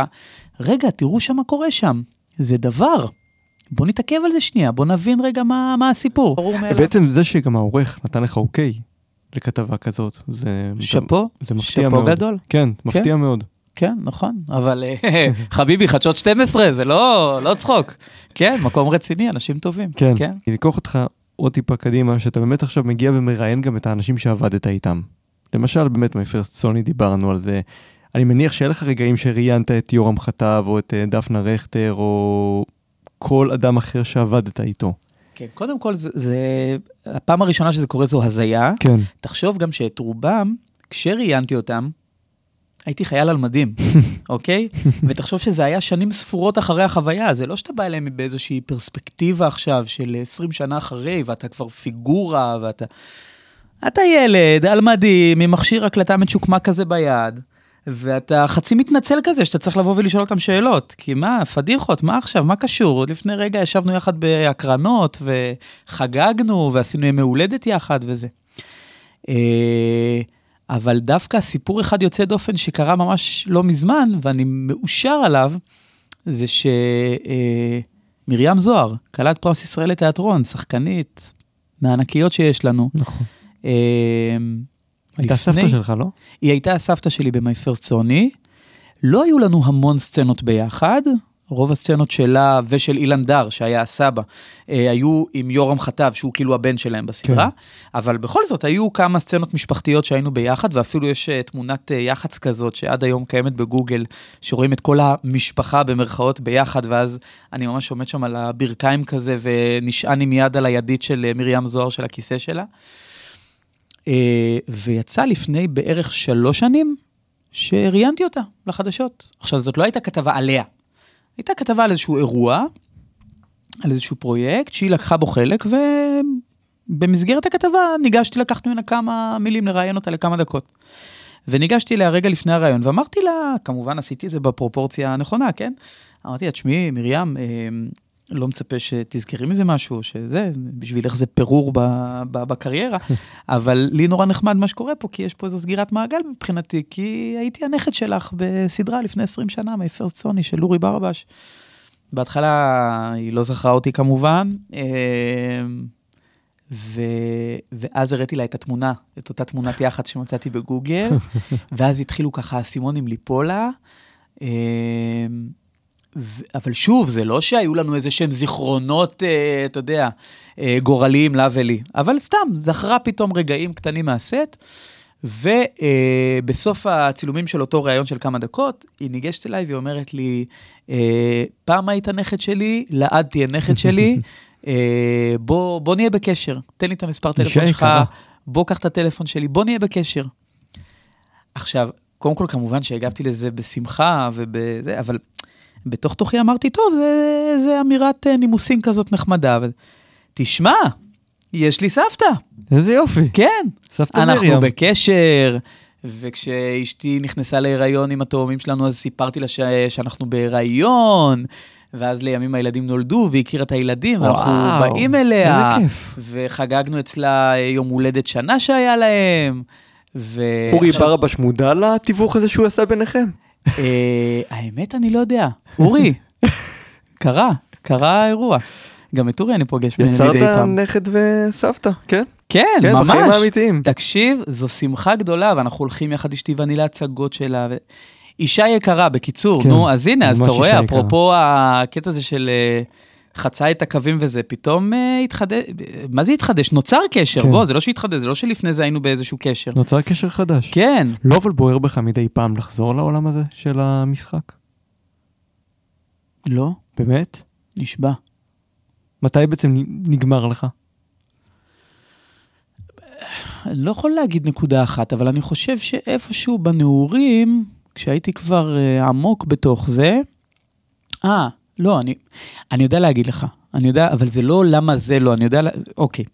רגע, תראו שם מה קורה שם. זה דבר. בוא נתעכב על זה שנייה, בוא נבין רגע מה, מה הסיפור. בעצם זה שגם העורך נתן לך אוקיי לכתבה כזאת, זה... שאפו, זה מפתיע שאפו מאוד. גדול. כן, מפתיע כן. מאוד. כן, נכון, אבל אה, חביבי, חדשות 12, זה לא, לא צחוק. כן, מקום רציני, אנשים טובים. כן, כן. אני אקח אותך עוד טיפה קדימה, שאתה באמת עכשיו מגיע ומראיין גם את האנשים שעבדת איתם. למשל, באמת, מפרסט סוני דיברנו על זה. אני מניח שיהיה לך רגעים שראיינת את יורם חטב, או את אה, דפנה רכטר, או כל אדם אחר שעבדת איתו. כן, קודם כל, זה, זה הפעם הראשונה שזה קורה זו הזיה. כן. תחשוב גם שאת רובם, כשראיינתי אותם, הייתי חייל על מדים, אוקיי? ותחשוב שזה היה שנים ספורות אחרי החוויה, זה לא שאתה בא אליהם באיזושהי פרספקטיבה עכשיו של 20 שנה אחרי, ואתה כבר פיגורה, ואתה... אתה ילד על מדים עם מכשיר הקלטה מצ'וקמק כזה ביד, ואתה חצי מתנצל כזה שאתה צריך לבוא ולשאול אותם שאלות. כי מה, פדיחות, מה עכשיו, מה קשור? עוד לפני רגע ישבנו יחד בהקרנות, וחגגנו, ועשינו ימי הולדת יחד וזה. אה, אבל דווקא סיפור אחד יוצא דופן שקרה ממש לא מזמן, ואני מאושר עליו, זה שמרים אה, זוהר, כלת פרס ישראל לתיאטרון, שחקנית מהענקיות שיש לנו. נכון. הייתה סבתא שלך, לא? היא הייתה הסבתא שלי ב-My First Sony. לא היו לנו המון סצנות ביחד, רוב הסצנות שלה ושל אילן דר, שהיה הסבא, אה, היו עם יורם חטב, שהוא כאילו הבן שלהם בסדרה, כן. אבל בכל זאת, היו כמה סצנות משפחתיות שהיינו ביחד, ואפילו יש אה, תמונת אה, יח"צ כזאת, שעד היום קיימת בגוגל, שרואים את כל המשפחה במרכאות ביחד, ואז אני ממש עומד שם על הברכיים כזה, ונשען עם יד על הידית של מרים זוהר של הכיסא שלה. ויצא לפני בערך שלוש שנים, שראיינתי אותה לחדשות. עכשיו, זאת לא הייתה כתבה עליה, הייתה כתבה על איזשהו אירוע, על איזשהו פרויקט שהיא לקחה בו חלק, ובמסגרת הכתבה ניגשתי לקחת ממנה כמה מילים לראיין אותה לכמה דקות. וניגשתי אליה רגע לפני הראיון, ואמרתי לה, כמובן עשיתי את זה בפרופורציה הנכונה, כן? אמרתי לה, תשמעי, מרים, אה, לא מצפה שתזכרי מזה משהו, שזה, בשבילך זה פירור ב, ב, בקריירה, אבל לי נורא נחמד מה שקורה פה, כי יש פה איזו סגירת מעגל מבחינתי, כי הייתי הנכד שלך בסדרה לפני 20 שנה, מפרסט סוני של אורי ברבש. בהתחלה היא לא זכרה אותי כמובן, אה, ו... ואז הראיתי לה את התמונה, את אותה תמונת יח"צ שמצאתי בגוגל, ואז התחילו ככה האסימונים ליפול לה. אבל שוב, זה לא שהיו לנו איזה שהם זיכרונות, אה, אתה יודע, אה, גורליים לה ולי, אבל סתם, זכרה פתאום רגעים קטנים מהסט, ובסוף אה, הצילומים של אותו ראיון של כמה דקות, היא ניגשת אליי והיא אומרת לי, אה, פעם היית נכד שלי, לעד תהיה נכד שלי, אה, בוא, בוא נהיה בקשר, תן לי את המספר טלפון שלך, בוא קח את הטלפון שלי, בוא נהיה בקשר. עכשיו, קודם כל, כמובן שהגבתי לזה בשמחה ובזה, אבל בתוך תוכי אמרתי, טוב, זה, זה אמירת אה, נימוסין כזאת נחמדה. תשמע, יש לי סבתא. איזה יופי. כן. סבתא מרים. אנחנו בקשר, וכשאשתי נכנסה להיריון עם התאומים שלנו, אז סיפרתי לה ש... שאנחנו בהיריון. ואז לימים הילדים נולדו, והיא הכירה את הילדים, ואנחנו וואו, באים אליה. איזה כיף. וחגגנו אצלה יום הולדת שנה שהיה להם. ו... אורי עכשיו... ברבש מודע לתיווך הזה שהוא עשה ביניכם? אה, האמת, אני לא יודע. אורי, קרה, קרה האירוע. גם את אורי אני פוגש מדי פעם. יצרת נכד וסבתא, כן? כן, כן, ממש. בחיים האמיתיים. תקשיב, זו שמחה גדולה, ואנחנו הולכים יחד אשתי ואני להצגות שלה. ו... אישה יקרה, בקיצור, כן, נו, אז הנה, אז אתה רואה, אפרופו הקטע הזה של... uh, חצה את הקווים וזה, פתאום uh, התחדש, מה זה התחדש? נוצר קשר, כן. בוא, זה לא שהתחדש, זה לא שלפני זה היינו באיזשהו קשר. נוצר קשר חדש. כן. לא אבל בוער בך מדי פעם לחזור לעולם הזה של המשחק? לא. באמת? נשבע. מתי בעצם נגמר לך? לא יכול להגיד נקודה אחת, אבל אני חושב שאיפשהו בנעורים, כשהייתי כבר uh, עמוק בתוך זה, אה, לא, אני, אני יודע להגיד לך, אני יודע, אבל זה לא למה זה לא, אני יודע, אוקיי.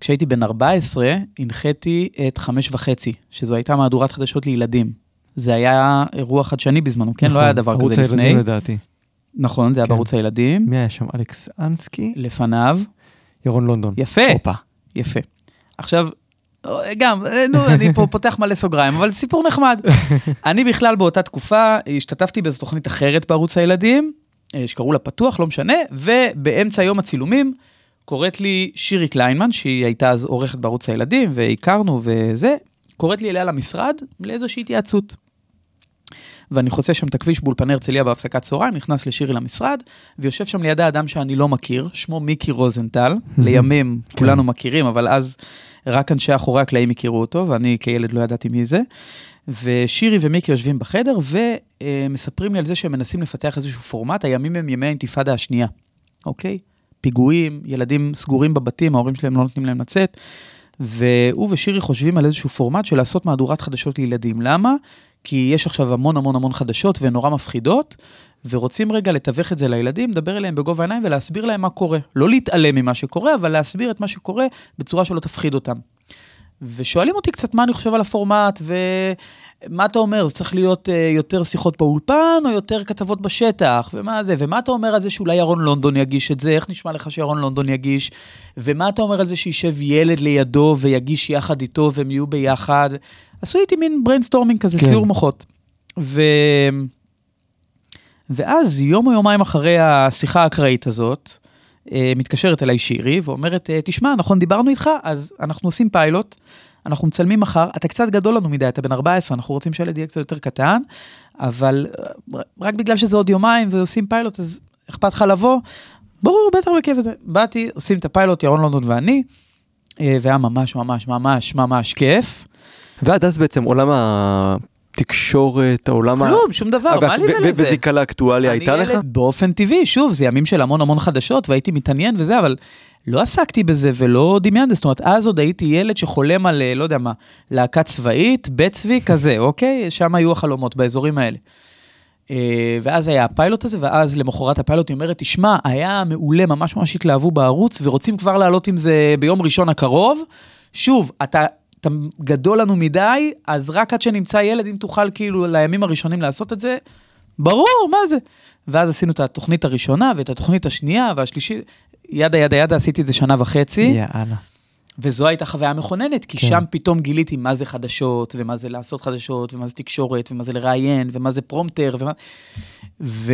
כשהייתי בן 14, הנחיתי את חמש וחצי, שזו הייתה מהדורת חדשות לילדים. זה היה אירוע חדשני בזמנו, כן? לא נכון, לא היה דבר כזה לפני. ערוץ הילדים לדעתי. נכון, זה היה כן. בערוץ הילדים. מי היה שם? אלכס אנסקי? לפניו. ירון לונדון. יפה. אופה. יפה. עכשיו, גם, נו, אני פה פותח מלא סוגריים, אבל סיפור נחמד. אני בכלל באותה תקופה השתתפתי באיזו תוכנית אחרת בערוץ הילדים, אה, שקראו לה פתוח, לא משנה, ובאמצע יום הצילומים קוראת לי שירי קליינמן, שהיא הייתה אז עורכת בערוץ הילדים, והכרנו וזה, קוראת לי אליה למשרד לאיזושהי התייעצות. ואני חוצה שם את הכביש באולפני הרצליה בהפסקת צהריים, נכנס לשירי למשרד, ויושב שם לידה אדם שאני לא מכיר, שמו מיקי רוזנטל, לימים כן. כולנו מכירים, אבל אז רק אנשי אחורי הקלעים הכירו אותו, ואני כילד לא ידעתי מי זה. ושירי ומיקי יושבים בחדר ומספרים לי על זה שהם מנסים לפתח איזשהו פורמט, הימים הם ימי האינתיפאדה השנייה, אוקיי? פיגועים, ילדים סגורים בבתים, ההורים שלהם לא נותנים להם לצאת. והוא ושירי חושבים על איזשהו פורמט של לעשות מהדורת חדשות לילדים. למה? כי יש עכשיו המון המון המון חדשות והן נורא מפחידות, ורוצים רגע לתווך את זה לילדים, לדבר אליהם בגובה העיניים ולהסביר להם מה קורה. לא להתעלם ממה שקורה, אבל להסביר את מה שקורה בצורה שלא תפחיד אותם. ושואלים אותי קצת מה אני חושב על הפורמט, ומה אתה אומר, זה צריך להיות אה, יותר שיחות באולפן, או יותר כתבות בשטח, ומה זה, ומה אתה אומר על זה שאולי ירון לונדון יגיש את זה, איך נשמע לך שירון לונדון יגיש, ומה אתה אומר על זה שישב ילד לידו ויגיש יחד איתו והם יהיו ביחד. עשו איתי מין brainstorming כזה, כן. סיעור מוחות. ו... ואז יום או יומיים אחרי השיחה האקראית הזאת, מתקשרת אליי שירי ואומרת, אה, תשמע, נכון, דיברנו איתך, אז אנחנו עושים פיילוט, אנחנו מצלמים מחר, אתה קצת גדול לנו מדי, אתה בן 14, אנחנו רוצים שהילד יהיה קצת יותר קטן, אבל אה, רק בגלל שזה עוד יומיים ועושים פיילוט, אז אכפת לך לבוא? ברור, בטח בכיף הזה. באתי, עושים את הפיילוט, ירון לונדון ואני, אה, והיה ממש ממש ממש ממש כיף. ועד אז בעצם עולם התקשורת, העולם ה... כלום, שום דבר, מה לי ולזה? וזיקה לאקטואליה הייתה לך? באופן טבעי, שוב, זה ימים של המון המון חדשות, והייתי מתעניין וזה, אבל לא עסקתי בזה ולא דמיינתי, זאת אומרת, אז עוד הייתי ילד שחולם על, אה, לא יודע מה, להקה צבאית, בית צבי, כזה, אוקיי? שם היו החלומות, באזורים האלה. אה, ואז היה הפיילוט הזה, ואז למחרת הפיילוט היא אומרת, תשמע, היה מעולה, ממש ממש התלהבו בערוץ, ורוצים כבר לעלות עם זה ביום ראשון הקרוב. שוב, אתה, אתה גדול לנו מדי, אז רק עד שנמצא ילד, אם תוכל כאילו לימים הראשונים לעשות את זה, ברור, מה זה? ואז עשינו את התוכנית הראשונה, ואת התוכנית השנייה, והשלישית, ידה ידה ידה, עשיתי את זה שנה וחצי. יאללה. וזו הייתה חוויה מכוננת, כי כן. שם פתאום גיליתי מה זה חדשות, ומה זה לעשות חדשות, ומה זה תקשורת, ומה זה לראיין, ומה זה פרומטר, ומה... ו...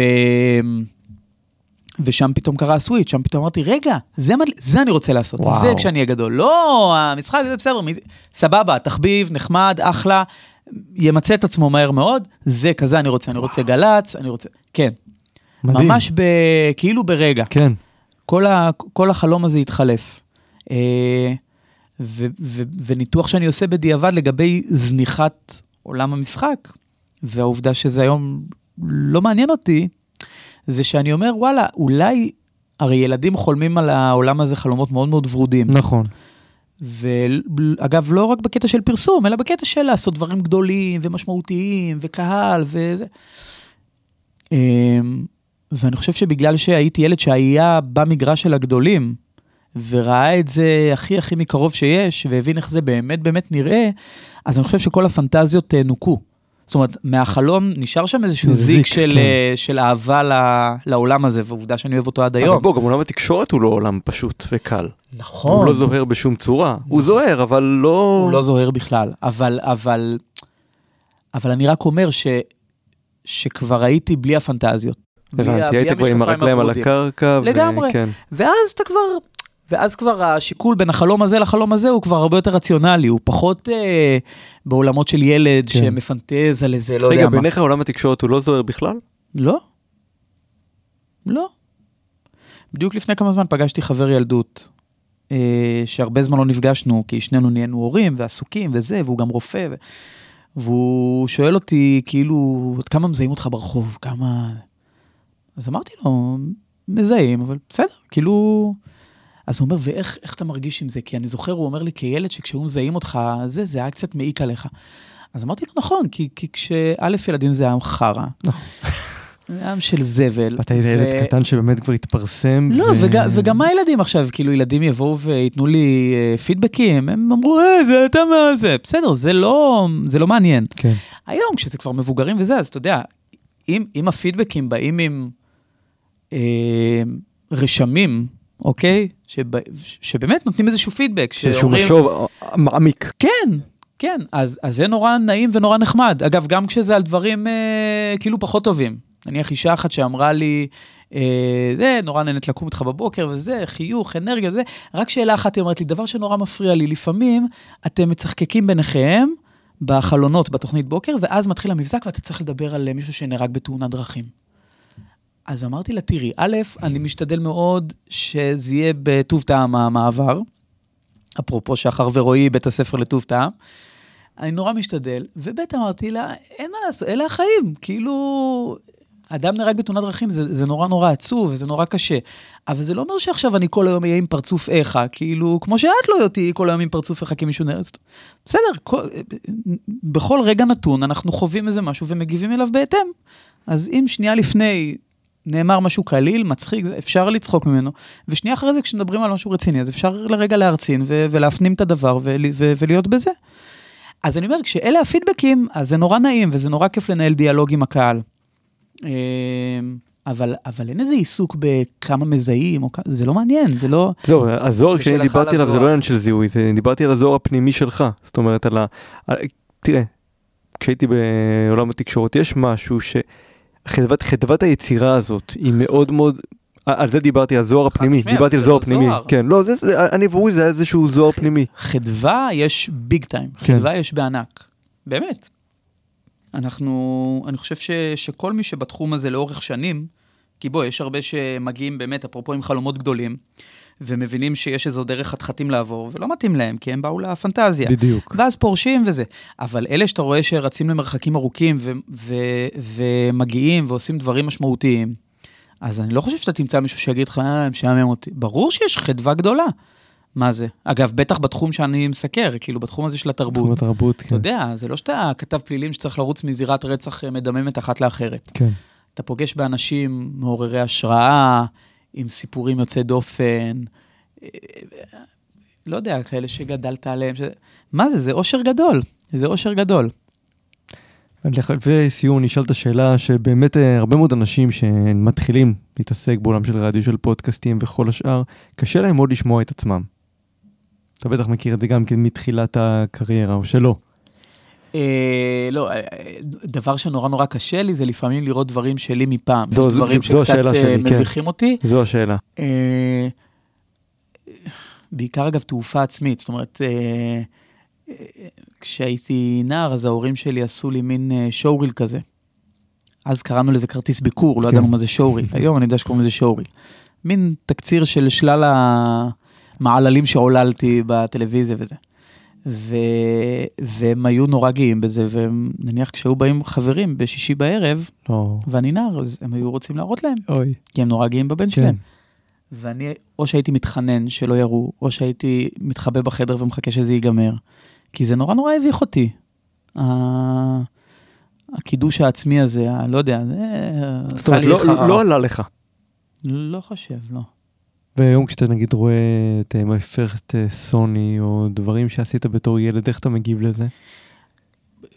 ושם פתאום קרה הסוויץ', שם פתאום אמרתי, רגע, זה, מה... זה אני רוצה לעשות, וואו. זה כשאני אהיה גדול. לא, המשחק זה בסדר, מי... סבבה, תחביב, נחמד, אחלה, ימצה את עצמו מהר מאוד, זה כזה אני רוצה, אני רוצה גל"צ, אני רוצה... כן, מדהים. ממש ב... כאילו ברגע. כן. כל, ה, כל החלום הזה התחלף. אה, ו, ו, וניתוח שאני עושה בדיעבד לגבי זניחת עולם המשחק, והעובדה שזה היום לא מעניין אותי, זה שאני אומר, וואלה, אולי, הרי ילדים חולמים על העולם הזה חלומות מאוד מאוד ורודים. נכון. ואגב, לא רק בקטע של פרסום, אלא בקטע של לעשות דברים גדולים ומשמעותיים וקהל וזה. אמ, ואני חושב שבגלל שהייתי ילד שהיה במגרש של הגדולים, וראה את זה הכי הכי מקרוב שיש, והבין איך זה באמת באמת נראה, אז אני חושב שכל הפנטזיות אה, נוקו. זאת אומרת, מהחלום נשאר שם איזשהו זיק, זיק של, כן. אה, של אהבה ל- לעולם הזה, ועובדה שאני אוהב אותו עד אבל היום. בוא, גם עולם התקשורת הוא לא עולם פשוט וקל. נכון. הוא לא זוהר בשום צורה. הוא זוהר, אבל לא... הוא לא זוהר בכלל, אבל, אבל, אבל אני רק אומר ש, שכבר הייתי בלי הפנטזיות. הבנתי, היית כבר עם הרגליים על. הקרקע. ו- לגמרי. כן. ואז אתה כבר, ואז כבר השיקול בין החלום הזה לחלום הזה הוא כבר הרבה יותר רציונלי, הוא פחות אה, בעולמות של ילד כן. שמפנטז על איזה, לא רגע, יודע מה. בעיניך עולם התקשורת הוא לא זוהר בכלל? לא. לא. בדיוק לפני כמה זמן פגשתי חבר ילדות, אה, שהרבה זמן לא נפגשנו, כי שנינו נהיינו הורים ועסוקים וזה, והוא גם רופא, ו... והוא שואל אותי, כאילו, עד כמה מזהים אותך ברחוב? כמה... אז אמרתי לו, מזהים, אבל בסדר, כאילו... אז הוא אומר, ואיך איך אתה מרגיש עם זה? כי אני זוכר, הוא אומר לי, כילד שכשהוא מזהים אותך, זה, זה היה קצת מעיק עליך. אז אמרתי לו, נכון, כי, כי כשא' ילדים זה היה חרא. נכון. זה עם של זבל. ואתה היית ילד קטן שבאמת כבר התפרסם. לא, ו- וגם, וגם מה הילדים עכשיו? כאילו, ילדים יבואו וייתנו לי אה, פידבקים, הם אמרו, אה, זה אתה מה זה. בסדר, זה לא, זה לא מעניין. כן. היום, כשזה כבר מבוגרים וזה, אז אתה יודע, אם, אם הפידבקים באים עם אה, רשמים, אוקיי? שב, שבאמת נותנים איזשהו פידבק. איזשהו משוב מעמיק. כן, כן, אז, אז זה נורא נעים ונורא נחמד. אגב, גם כשזה על דברים אה, כאילו פחות טובים. נניח אישה אחת שאמרה לי, אה, זה, נורא נהנית לקום איתך בבוקר וזה, חיוך, אנרגיה וזה. רק שאלה אחת היא אומרת לי, דבר שנורא מפריע לי, לפעמים אתם מצחקקים ביניכם בחלונות בתוכנית בוקר, ואז מתחיל המבזק ואתה צריך לדבר על מישהו שנהרג בתאונת דרכים. אז אמרתי לה, תראי, א', אני משתדל מאוד שזה יהיה בטוב טעם המעבר, אפרופו שחר ורועי, בית הספר לטוב טעם. אני נורא משתדל, וב' אמרתי לה, אין מה לעשות, אלה החיים. כאילו, אדם נהרג בתאונת דרכים, זה, זה נורא נורא עצוב וזה נורא קשה. אבל זה לא אומר שעכשיו אני כל היום אהיה עם פרצוף איכה, כאילו, כמו שאת לא תהיי כל היום עם פרצוף איכה כי מישהו נהרג. בסדר, כל, בכל רגע נתון אנחנו חווים איזה משהו ומגיבים אליו בהתאם. אז אם שנייה לפני נאמר משהו קליל, מצחיק, אפשר לצחוק ממנו, ושנייה אחרי זה כשמדברים על משהו רציני, אז אפשר לרגע להרצין ו- ולהפנים את הדבר ול- ו- ולהיות בזה. אז אני אומר, כשאלה הפידבקים, אז זה נורא נעים וזה נורא כיף לנהל דיאלוג עם הקהל. אמ, אבל, אבל אין איזה עיסוק בכמה מזהים, או זה לא מעניין, זה לא... זהו, הזוהר, כשאני דיברתי על עליו, זה לא. עניין של זיהוי, זה- דיברתי על הזוהר הפנימי שלך. זאת אומרת, על ה... על- תראה, כשהייתי בעולם התקשורת, יש משהו ש... חדוות, חדוות היצירה הזאת היא מאוד מאוד על זה דיברתי, על זוהר הפנימי, משמעית, דיברתי על זוהר פנימי. כן, לא, זה- זה- אני ועוי זה היה איזשהו זוהר פנימי. חדווה יש ביג טיים, כן. חדווה יש בענק, באמת. אנחנו, אני חושב ש, שכל מי שבתחום הזה לאורך שנים, כי בוא, יש הרבה שמגיעים באמת, אפרופו עם חלומות גדולים, ומבינים שיש איזו דרך חתחתים לעבור, ולא מתאים להם, כי הם באו לפנטזיה. בדיוק. ואז פורשים וזה. אבל אלה שאתה רואה שרצים למרחקים ארוכים ו- ו- ומגיעים ועושים דברים משמעותיים, אז אני לא חושב שאתה תמצא מישהו שיגיד לך, אה, משעמם אותי. ברור שיש חדווה גדולה. מה זה? אגב, בטח בתחום שאני מסקר, כאילו בתחום הזה של תחום התרבות. התרבות, אתה כן. יודע, זה לא שאתה כתב פלילים שצריך לרוץ מזירת רצח אה, מדממת אחת לאחרת. כן. אתה פוגש באנשים מעוררי השראה, עם סיפורים יוצאי דופן, אה, לא יודע, כאלה שגדלת עליהם. ש... מה זה? זה אושר גדול. זה אושר גדול. לסיום, אני אשאל את השאלה שבאמת אה, הרבה מאוד אנשים שמתחילים להתעסק בעולם של רדיו, של פודקאסטים וכל השאר, קשה להם מאוד לשמוע את עצמם. אתה בטח מכיר את זה גם כן מתחילת הקריירה, או שלא. אה, לא, אה, דבר שנורא נורא קשה לי זה לפעמים לראות דברים שלי מפעם. זו- זו- דברים זו שקצת השאלה אה, שלי, כן. מביכים אותי. זו השאלה. בעיקר אגב תעופה עצמית, זאת אומרת, כשהייתי נער אז ההורים שלי עשו לי מין שואוריל כזה. אז קראנו לזה כרטיס ביקור, לא כן. ידענו מה זה שואוריל. היום אני יודע שקוראים לזה שואוריל. מין תקציר של שלל המעללים שעוללתי בטלוויזיה וזה. ו... והם היו נורא גאים בזה, ונניח כשהיו באים חברים בשישי בערב, לא. ואני נער, אז הם היו רוצים להראות להם, אוי. כי הם נורא גאים בבן כן. שלהם. ואני, או שהייתי מתחנן שלא יראו, או שהייתי מתחבא בחדר ומחכה שזה ייגמר. כי זה נורא נורא הביך אותי. ה- הקידוש העצמי הזה, ה- לא יודע, זה זאת אומרת, לא-. לא עלה לך. לא חושב, לא. והיום כשאתה נגיד רואה את אה, My First אה, Sony, או דברים שעשית בתור ילד, איך אתה מגיב לזה?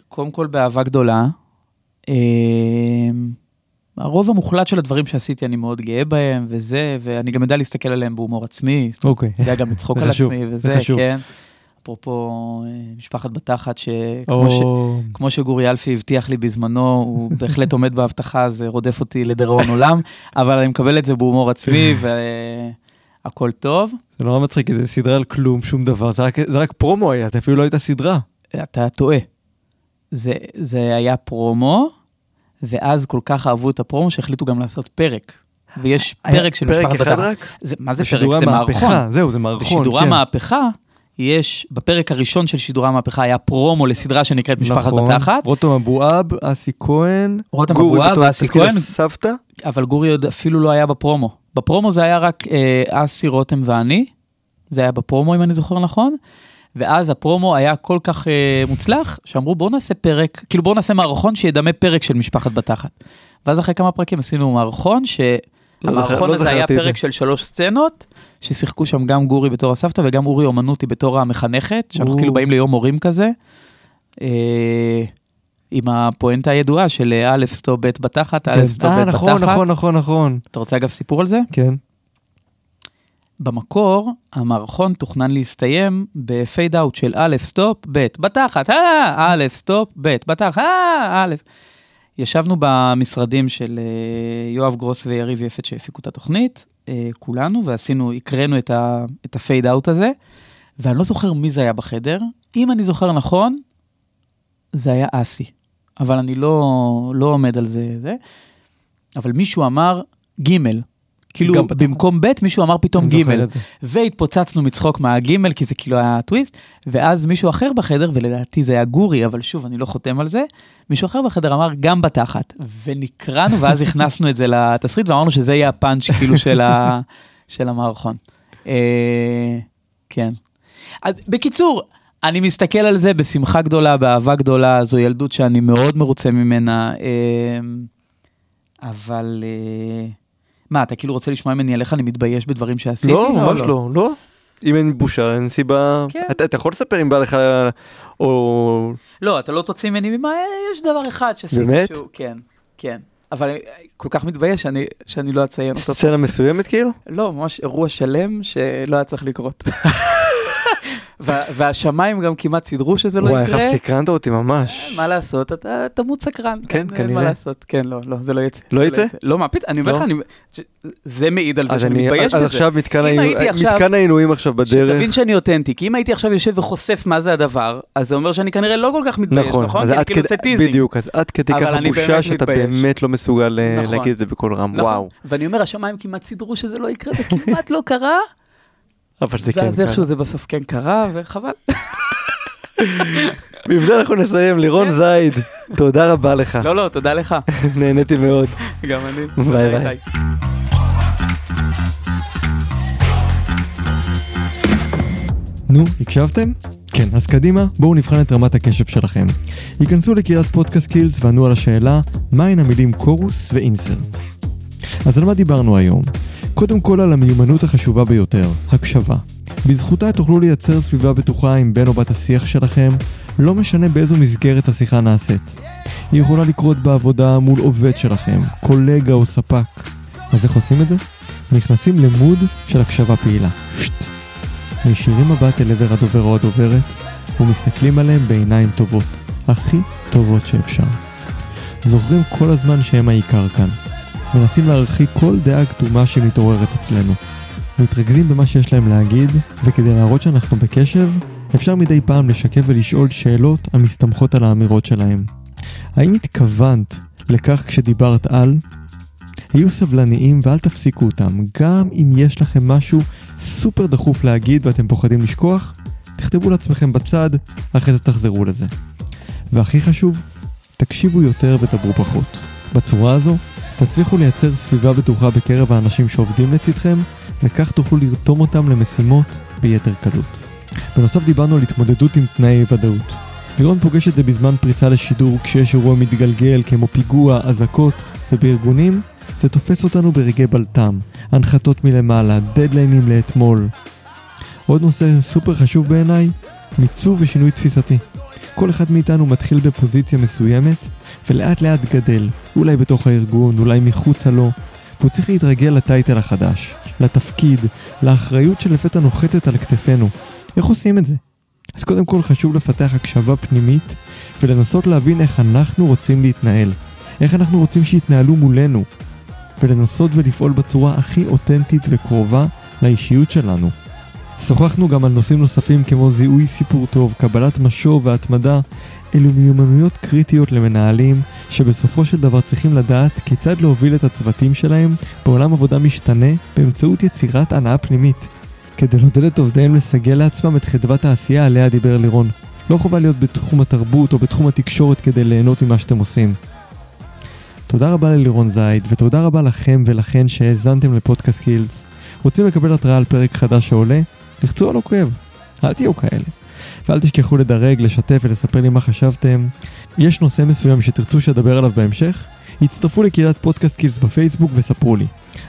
קודם כל באהבה גדולה. אה, הרוב המוחלט של הדברים שעשיתי אני מאוד גאה בהם, וזה, ואני גם יודע להסתכל עליהם בהומור עצמי, אוקיי. יודע גם לצחוק על עצמי, זה וזה. כן. אפרופו אה, משפחת בתחת, שכמו או... ש... כמו שגורי אלפי הבטיח לי בזמנו, הוא בהחלט עומד בהבטחה, זה רודף אותי לדיראון עולם, אבל אני מקבל את זה בהומור עצמי, והכל טוב. זה נורא מצחיק, זה סדרה על כלום, שום דבר, זה רק, זה רק פרומו היה, זה אפילו לא הייתה סדרה. אתה טועה. זה, זה היה פרומו, ואז כל כך אהבו את הפרומו שהחליטו גם לעשות פרק. ויש פרק של משפחת פרק אחד. רק? זה, מה זה פרק? בשידורי זה מערכון. זהו, זה מערכון, בשידורי כן. המהפכה, יש, בפרק הראשון של שידורי המהפכה היה פרומו לסדרה שנקראת משפחת נכון. בתחת. רותם אבואב, אסי כהן, רותם גורי אבואב בתור תפקיד כהן. הסבתא. אבל גורי עוד אפילו לא היה בפרומו. בפרומו זה היה רק אה, אסי, רותם ואני, זה היה בפרומו אם אני זוכר נכון, ואז הפרומו היה כל כך אה, מוצלח, שאמרו בואו נעשה פרק, כאילו בואו נעשה מערכון שידמה פרק של משפחת בתחת. ואז אחרי כמה פרקים עשינו מערכון, לא שהמערכון זכר- הזה לא היה פרק זה. של שלוש סצנות, ששיחקו שם גם גורי בתור הסבתא וגם אורי אומנותי בתור המחנכת, שאנחנו או. כאילו באים ליום הורים כזה. אה, עם הפואנטה הידועה של אה, א' סטופ ב' בתחת, כן. א' סטופ אה, ב' נכון, בתחת. נכון, נכון, נכון. אתה רוצה אגב סיפור על זה? כן. במקור, המערכון תוכנן להסתיים ב fade out של א' סטופ, ב', בתחת, אה, א' סטופ, ב', בתחת, אה, א'. ישבנו במשרדים של אה, יואב גרוס ויריב יפת שהפיקו את התוכנית, אה, כולנו, ועשינו, הקראנו את ה fade out הזה, ואני לא זוכר מי זה היה בחדר. אם אני זוכר נכון, זה היה אסי, אבל אני לא, לא עומד על זה, זה. אבל מישהו אמר ג', כאילו. במקום ב' מישהו אמר פתאום ג'. והתפוצצנו מצחוק מהגימל, כי זה כאילו היה טוויסט, ואז מישהו אחר בחדר, ולדעתי זה היה גורי, אבל שוב, אני לא חותם על זה, מישהו אחר בחדר אמר גם בתחת, ונקרענו, ואז הכנסנו את זה לתסריט, ואמרנו שזה יהיה הפאנץ' כאילו של, ה, של המערכון. אה, כן. אז בקיצור, אני מסתכל על זה בשמחה גדולה, באהבה גדולה, זו ילדות שאני מאוד מרוצה ממנה, אה, אבל... אה, מה, אתה כאילו רוצה לשמוע ממני על איך אני מתבייש בדברים שעשיתי? לא, ממש לא, לא. אם אין בושה, אין סיבה. כן. אתה אתה יכול לספר אם בא לך, או... לא, אתה לא תוציא ממני ממה, יש דבר אחד שעשיתי באמת? שהוא, כן, כן. אבל אני כל כך מתבייש שאני, שאני לא אציין אותו. סצנה מסוימת כאילו? לא, ממש אירוע שלם שלא היה צריך לקרות. והשמיים גם כמעט סידרו שזה לא וואי, יקרה. איך סקרנת אותי ממש. מה לעשות, אתה תמות סקרן. כן, כנראה. מה לעשות, כן, לא, לא, זה לא יצא. לא זה יצא? לא, מה פתאום, אני אומר לא? לך, זה מעיד על זה אז שאני אני, מתבייש אז בזה. העינוי- הייתי עכשיו- מתקן העינויים עכשיו בדרך. שתבין שאני אותנטי, כי אם הייתי עכשיו יושב וחושף מה זה הדבר, אז זה אומר שאני כנראה לא כל כך מתבייש, נכון, נכון? אז כאילו. בדיוק, אז עד כדי ככה בושה שאתה. באמת לא מסוגל אה, נכון. להגיד את זה בקול רם, נכון. וואו. ואני אומר, השמיים כמעט סידרו שזה לא יקרה, זה כמעט לא קרה, אבל זה כן ואז קרה. איכשהו זה בסוף כן קרה, וחבל. ועם זה אנחנו נסיים, לירון זייד, תודה רבה לך, לא, לא, תודה לך. נהניתי מאוד. גם אני. ביי ביי. נו, הקשבתם? כן, אז קדימה, בואו נבחן את רמת הקשב שלכם. היכנסו לקהילת פודקאסט קילס וענו על השאלה, מהן המילים קורוס ואינסרט. אז על מה דיברנו היום? קודם כל על המיומנות החשובה ביותר, הקשבה. בזכותה תוכלו לייצר סביבה בטוחה עם בן או בת השיח שלכם, לא משנה באיזו מסגרת השיחה נעשית. היא יכולה לקרות בעבודה מול עובד שלכם, קולגה או ספק. אז איך עושים את זה? נכנסים למוד של הקשבה פעילה. שט. מישירים מבט אל עבר הדובר או הדוברת, ומסתכלים עליהם בעיניים טובות, הכי טובות שאפשר. זוכרים כל הזמן שהם העיקר כאן. מנסים להרחיק כל דעה קדומה שמתעוררת אצלנו. מתרכזים במה שיש להם להגיד, וכדי להראות שאנחנו בקשב, אפשר מדי פעם לשקף ולשאול שאלות המסתמכות על האמירות שלהם. האם התכוונת לכך כשדיברת על? היו סבלניים ואל תפסיקו אותם, גם אם יש לכם משהו סופר דחוף להגיד ואתם פוחדים לשכוח, תכתבו לעצמכם בצד, אחרי זה תחזרו לזה. והכי חשוב, תקשיבו יותר ודברו פחות. בצורה הזו, תצליחו לייצר סביבה בטוחה בקרב האנשים שעובדים לצדכם, וכך תוכלו לרתום אותם למשימות ביתר קלות. בנוסף דיברנו על התמודדות עם תנאי ודאות. לירון פוגש את זה בזמן פריצה לשידור כשיש אירוע מתגלגל כמו פיגוע, אזעקות, ובארגונים זה תופס אותנו ברגעי בלטם, הנחתות מלמעלה, דדליינים לאתמול. עוד נושא סופר חשוב בעיניי, מיצוב ושינוי תפיסתי. כל אחד מאיתנו מתחיל בפוזיציה מסוימת, ולאט לאט גדל, אולי בתוך הארגון, אולי מחוצה לו, והוא צריך להתרגל לטייטל החדש, לתפקיד, לאחריות שלפתע נוחתת על כתפינו. איך עושים את זה? אז קודם כל חשוב לפתח הקשבה פנימית, ולנסות להבין איך אנחנו רוצים להתנהל. איך אנחנו רוצים שיתנהלו מולנו, ולנסות ולפעול בצורה הכי אותנטית וקרובה לאישיות שלנו. שוחחנו גם על נושאים נוספים כמו זיהוי סיפור טוב, קבלת משוב והתמדה, אלו מיומנויות קריטיות למנהלים שבסופו של דבר צריכים לדעת כיצד להוביל את הצוותים שלהם בעולם עבודה משתנה באמצעות יצירת הנאה פנימית, כדי לעודד את עובדיהם לסגל לעצמם את חדוות העשייה עליה דיבר לירון. לא חובה להיות בתחום התרבות או בתחום התקשורת כדי ליהנות ממה שאתם עושים. תודה רבה ללירון זייד, ותודה רבה לכם ולכן שהאזנתם לפודקאסט קילס. רוצים לקבל התראה על פרק חדש שעולה? לחצו על עוקב, אל תהיו כאלה. ואל תשכחו לדרג, לשתף ולספר לי מה חשבתם. יש נושא מסוים שתרצו שאדבר עליו בהמשך? הצטרפו לקהילת פודקאסט קילס בפייסבוק וספרו לי.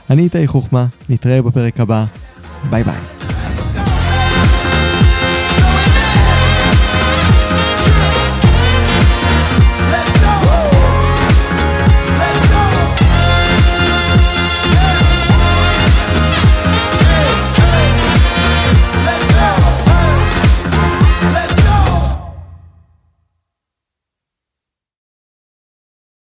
אני איתי חוכמה, נתראה בפרק הבא, ביי ביי.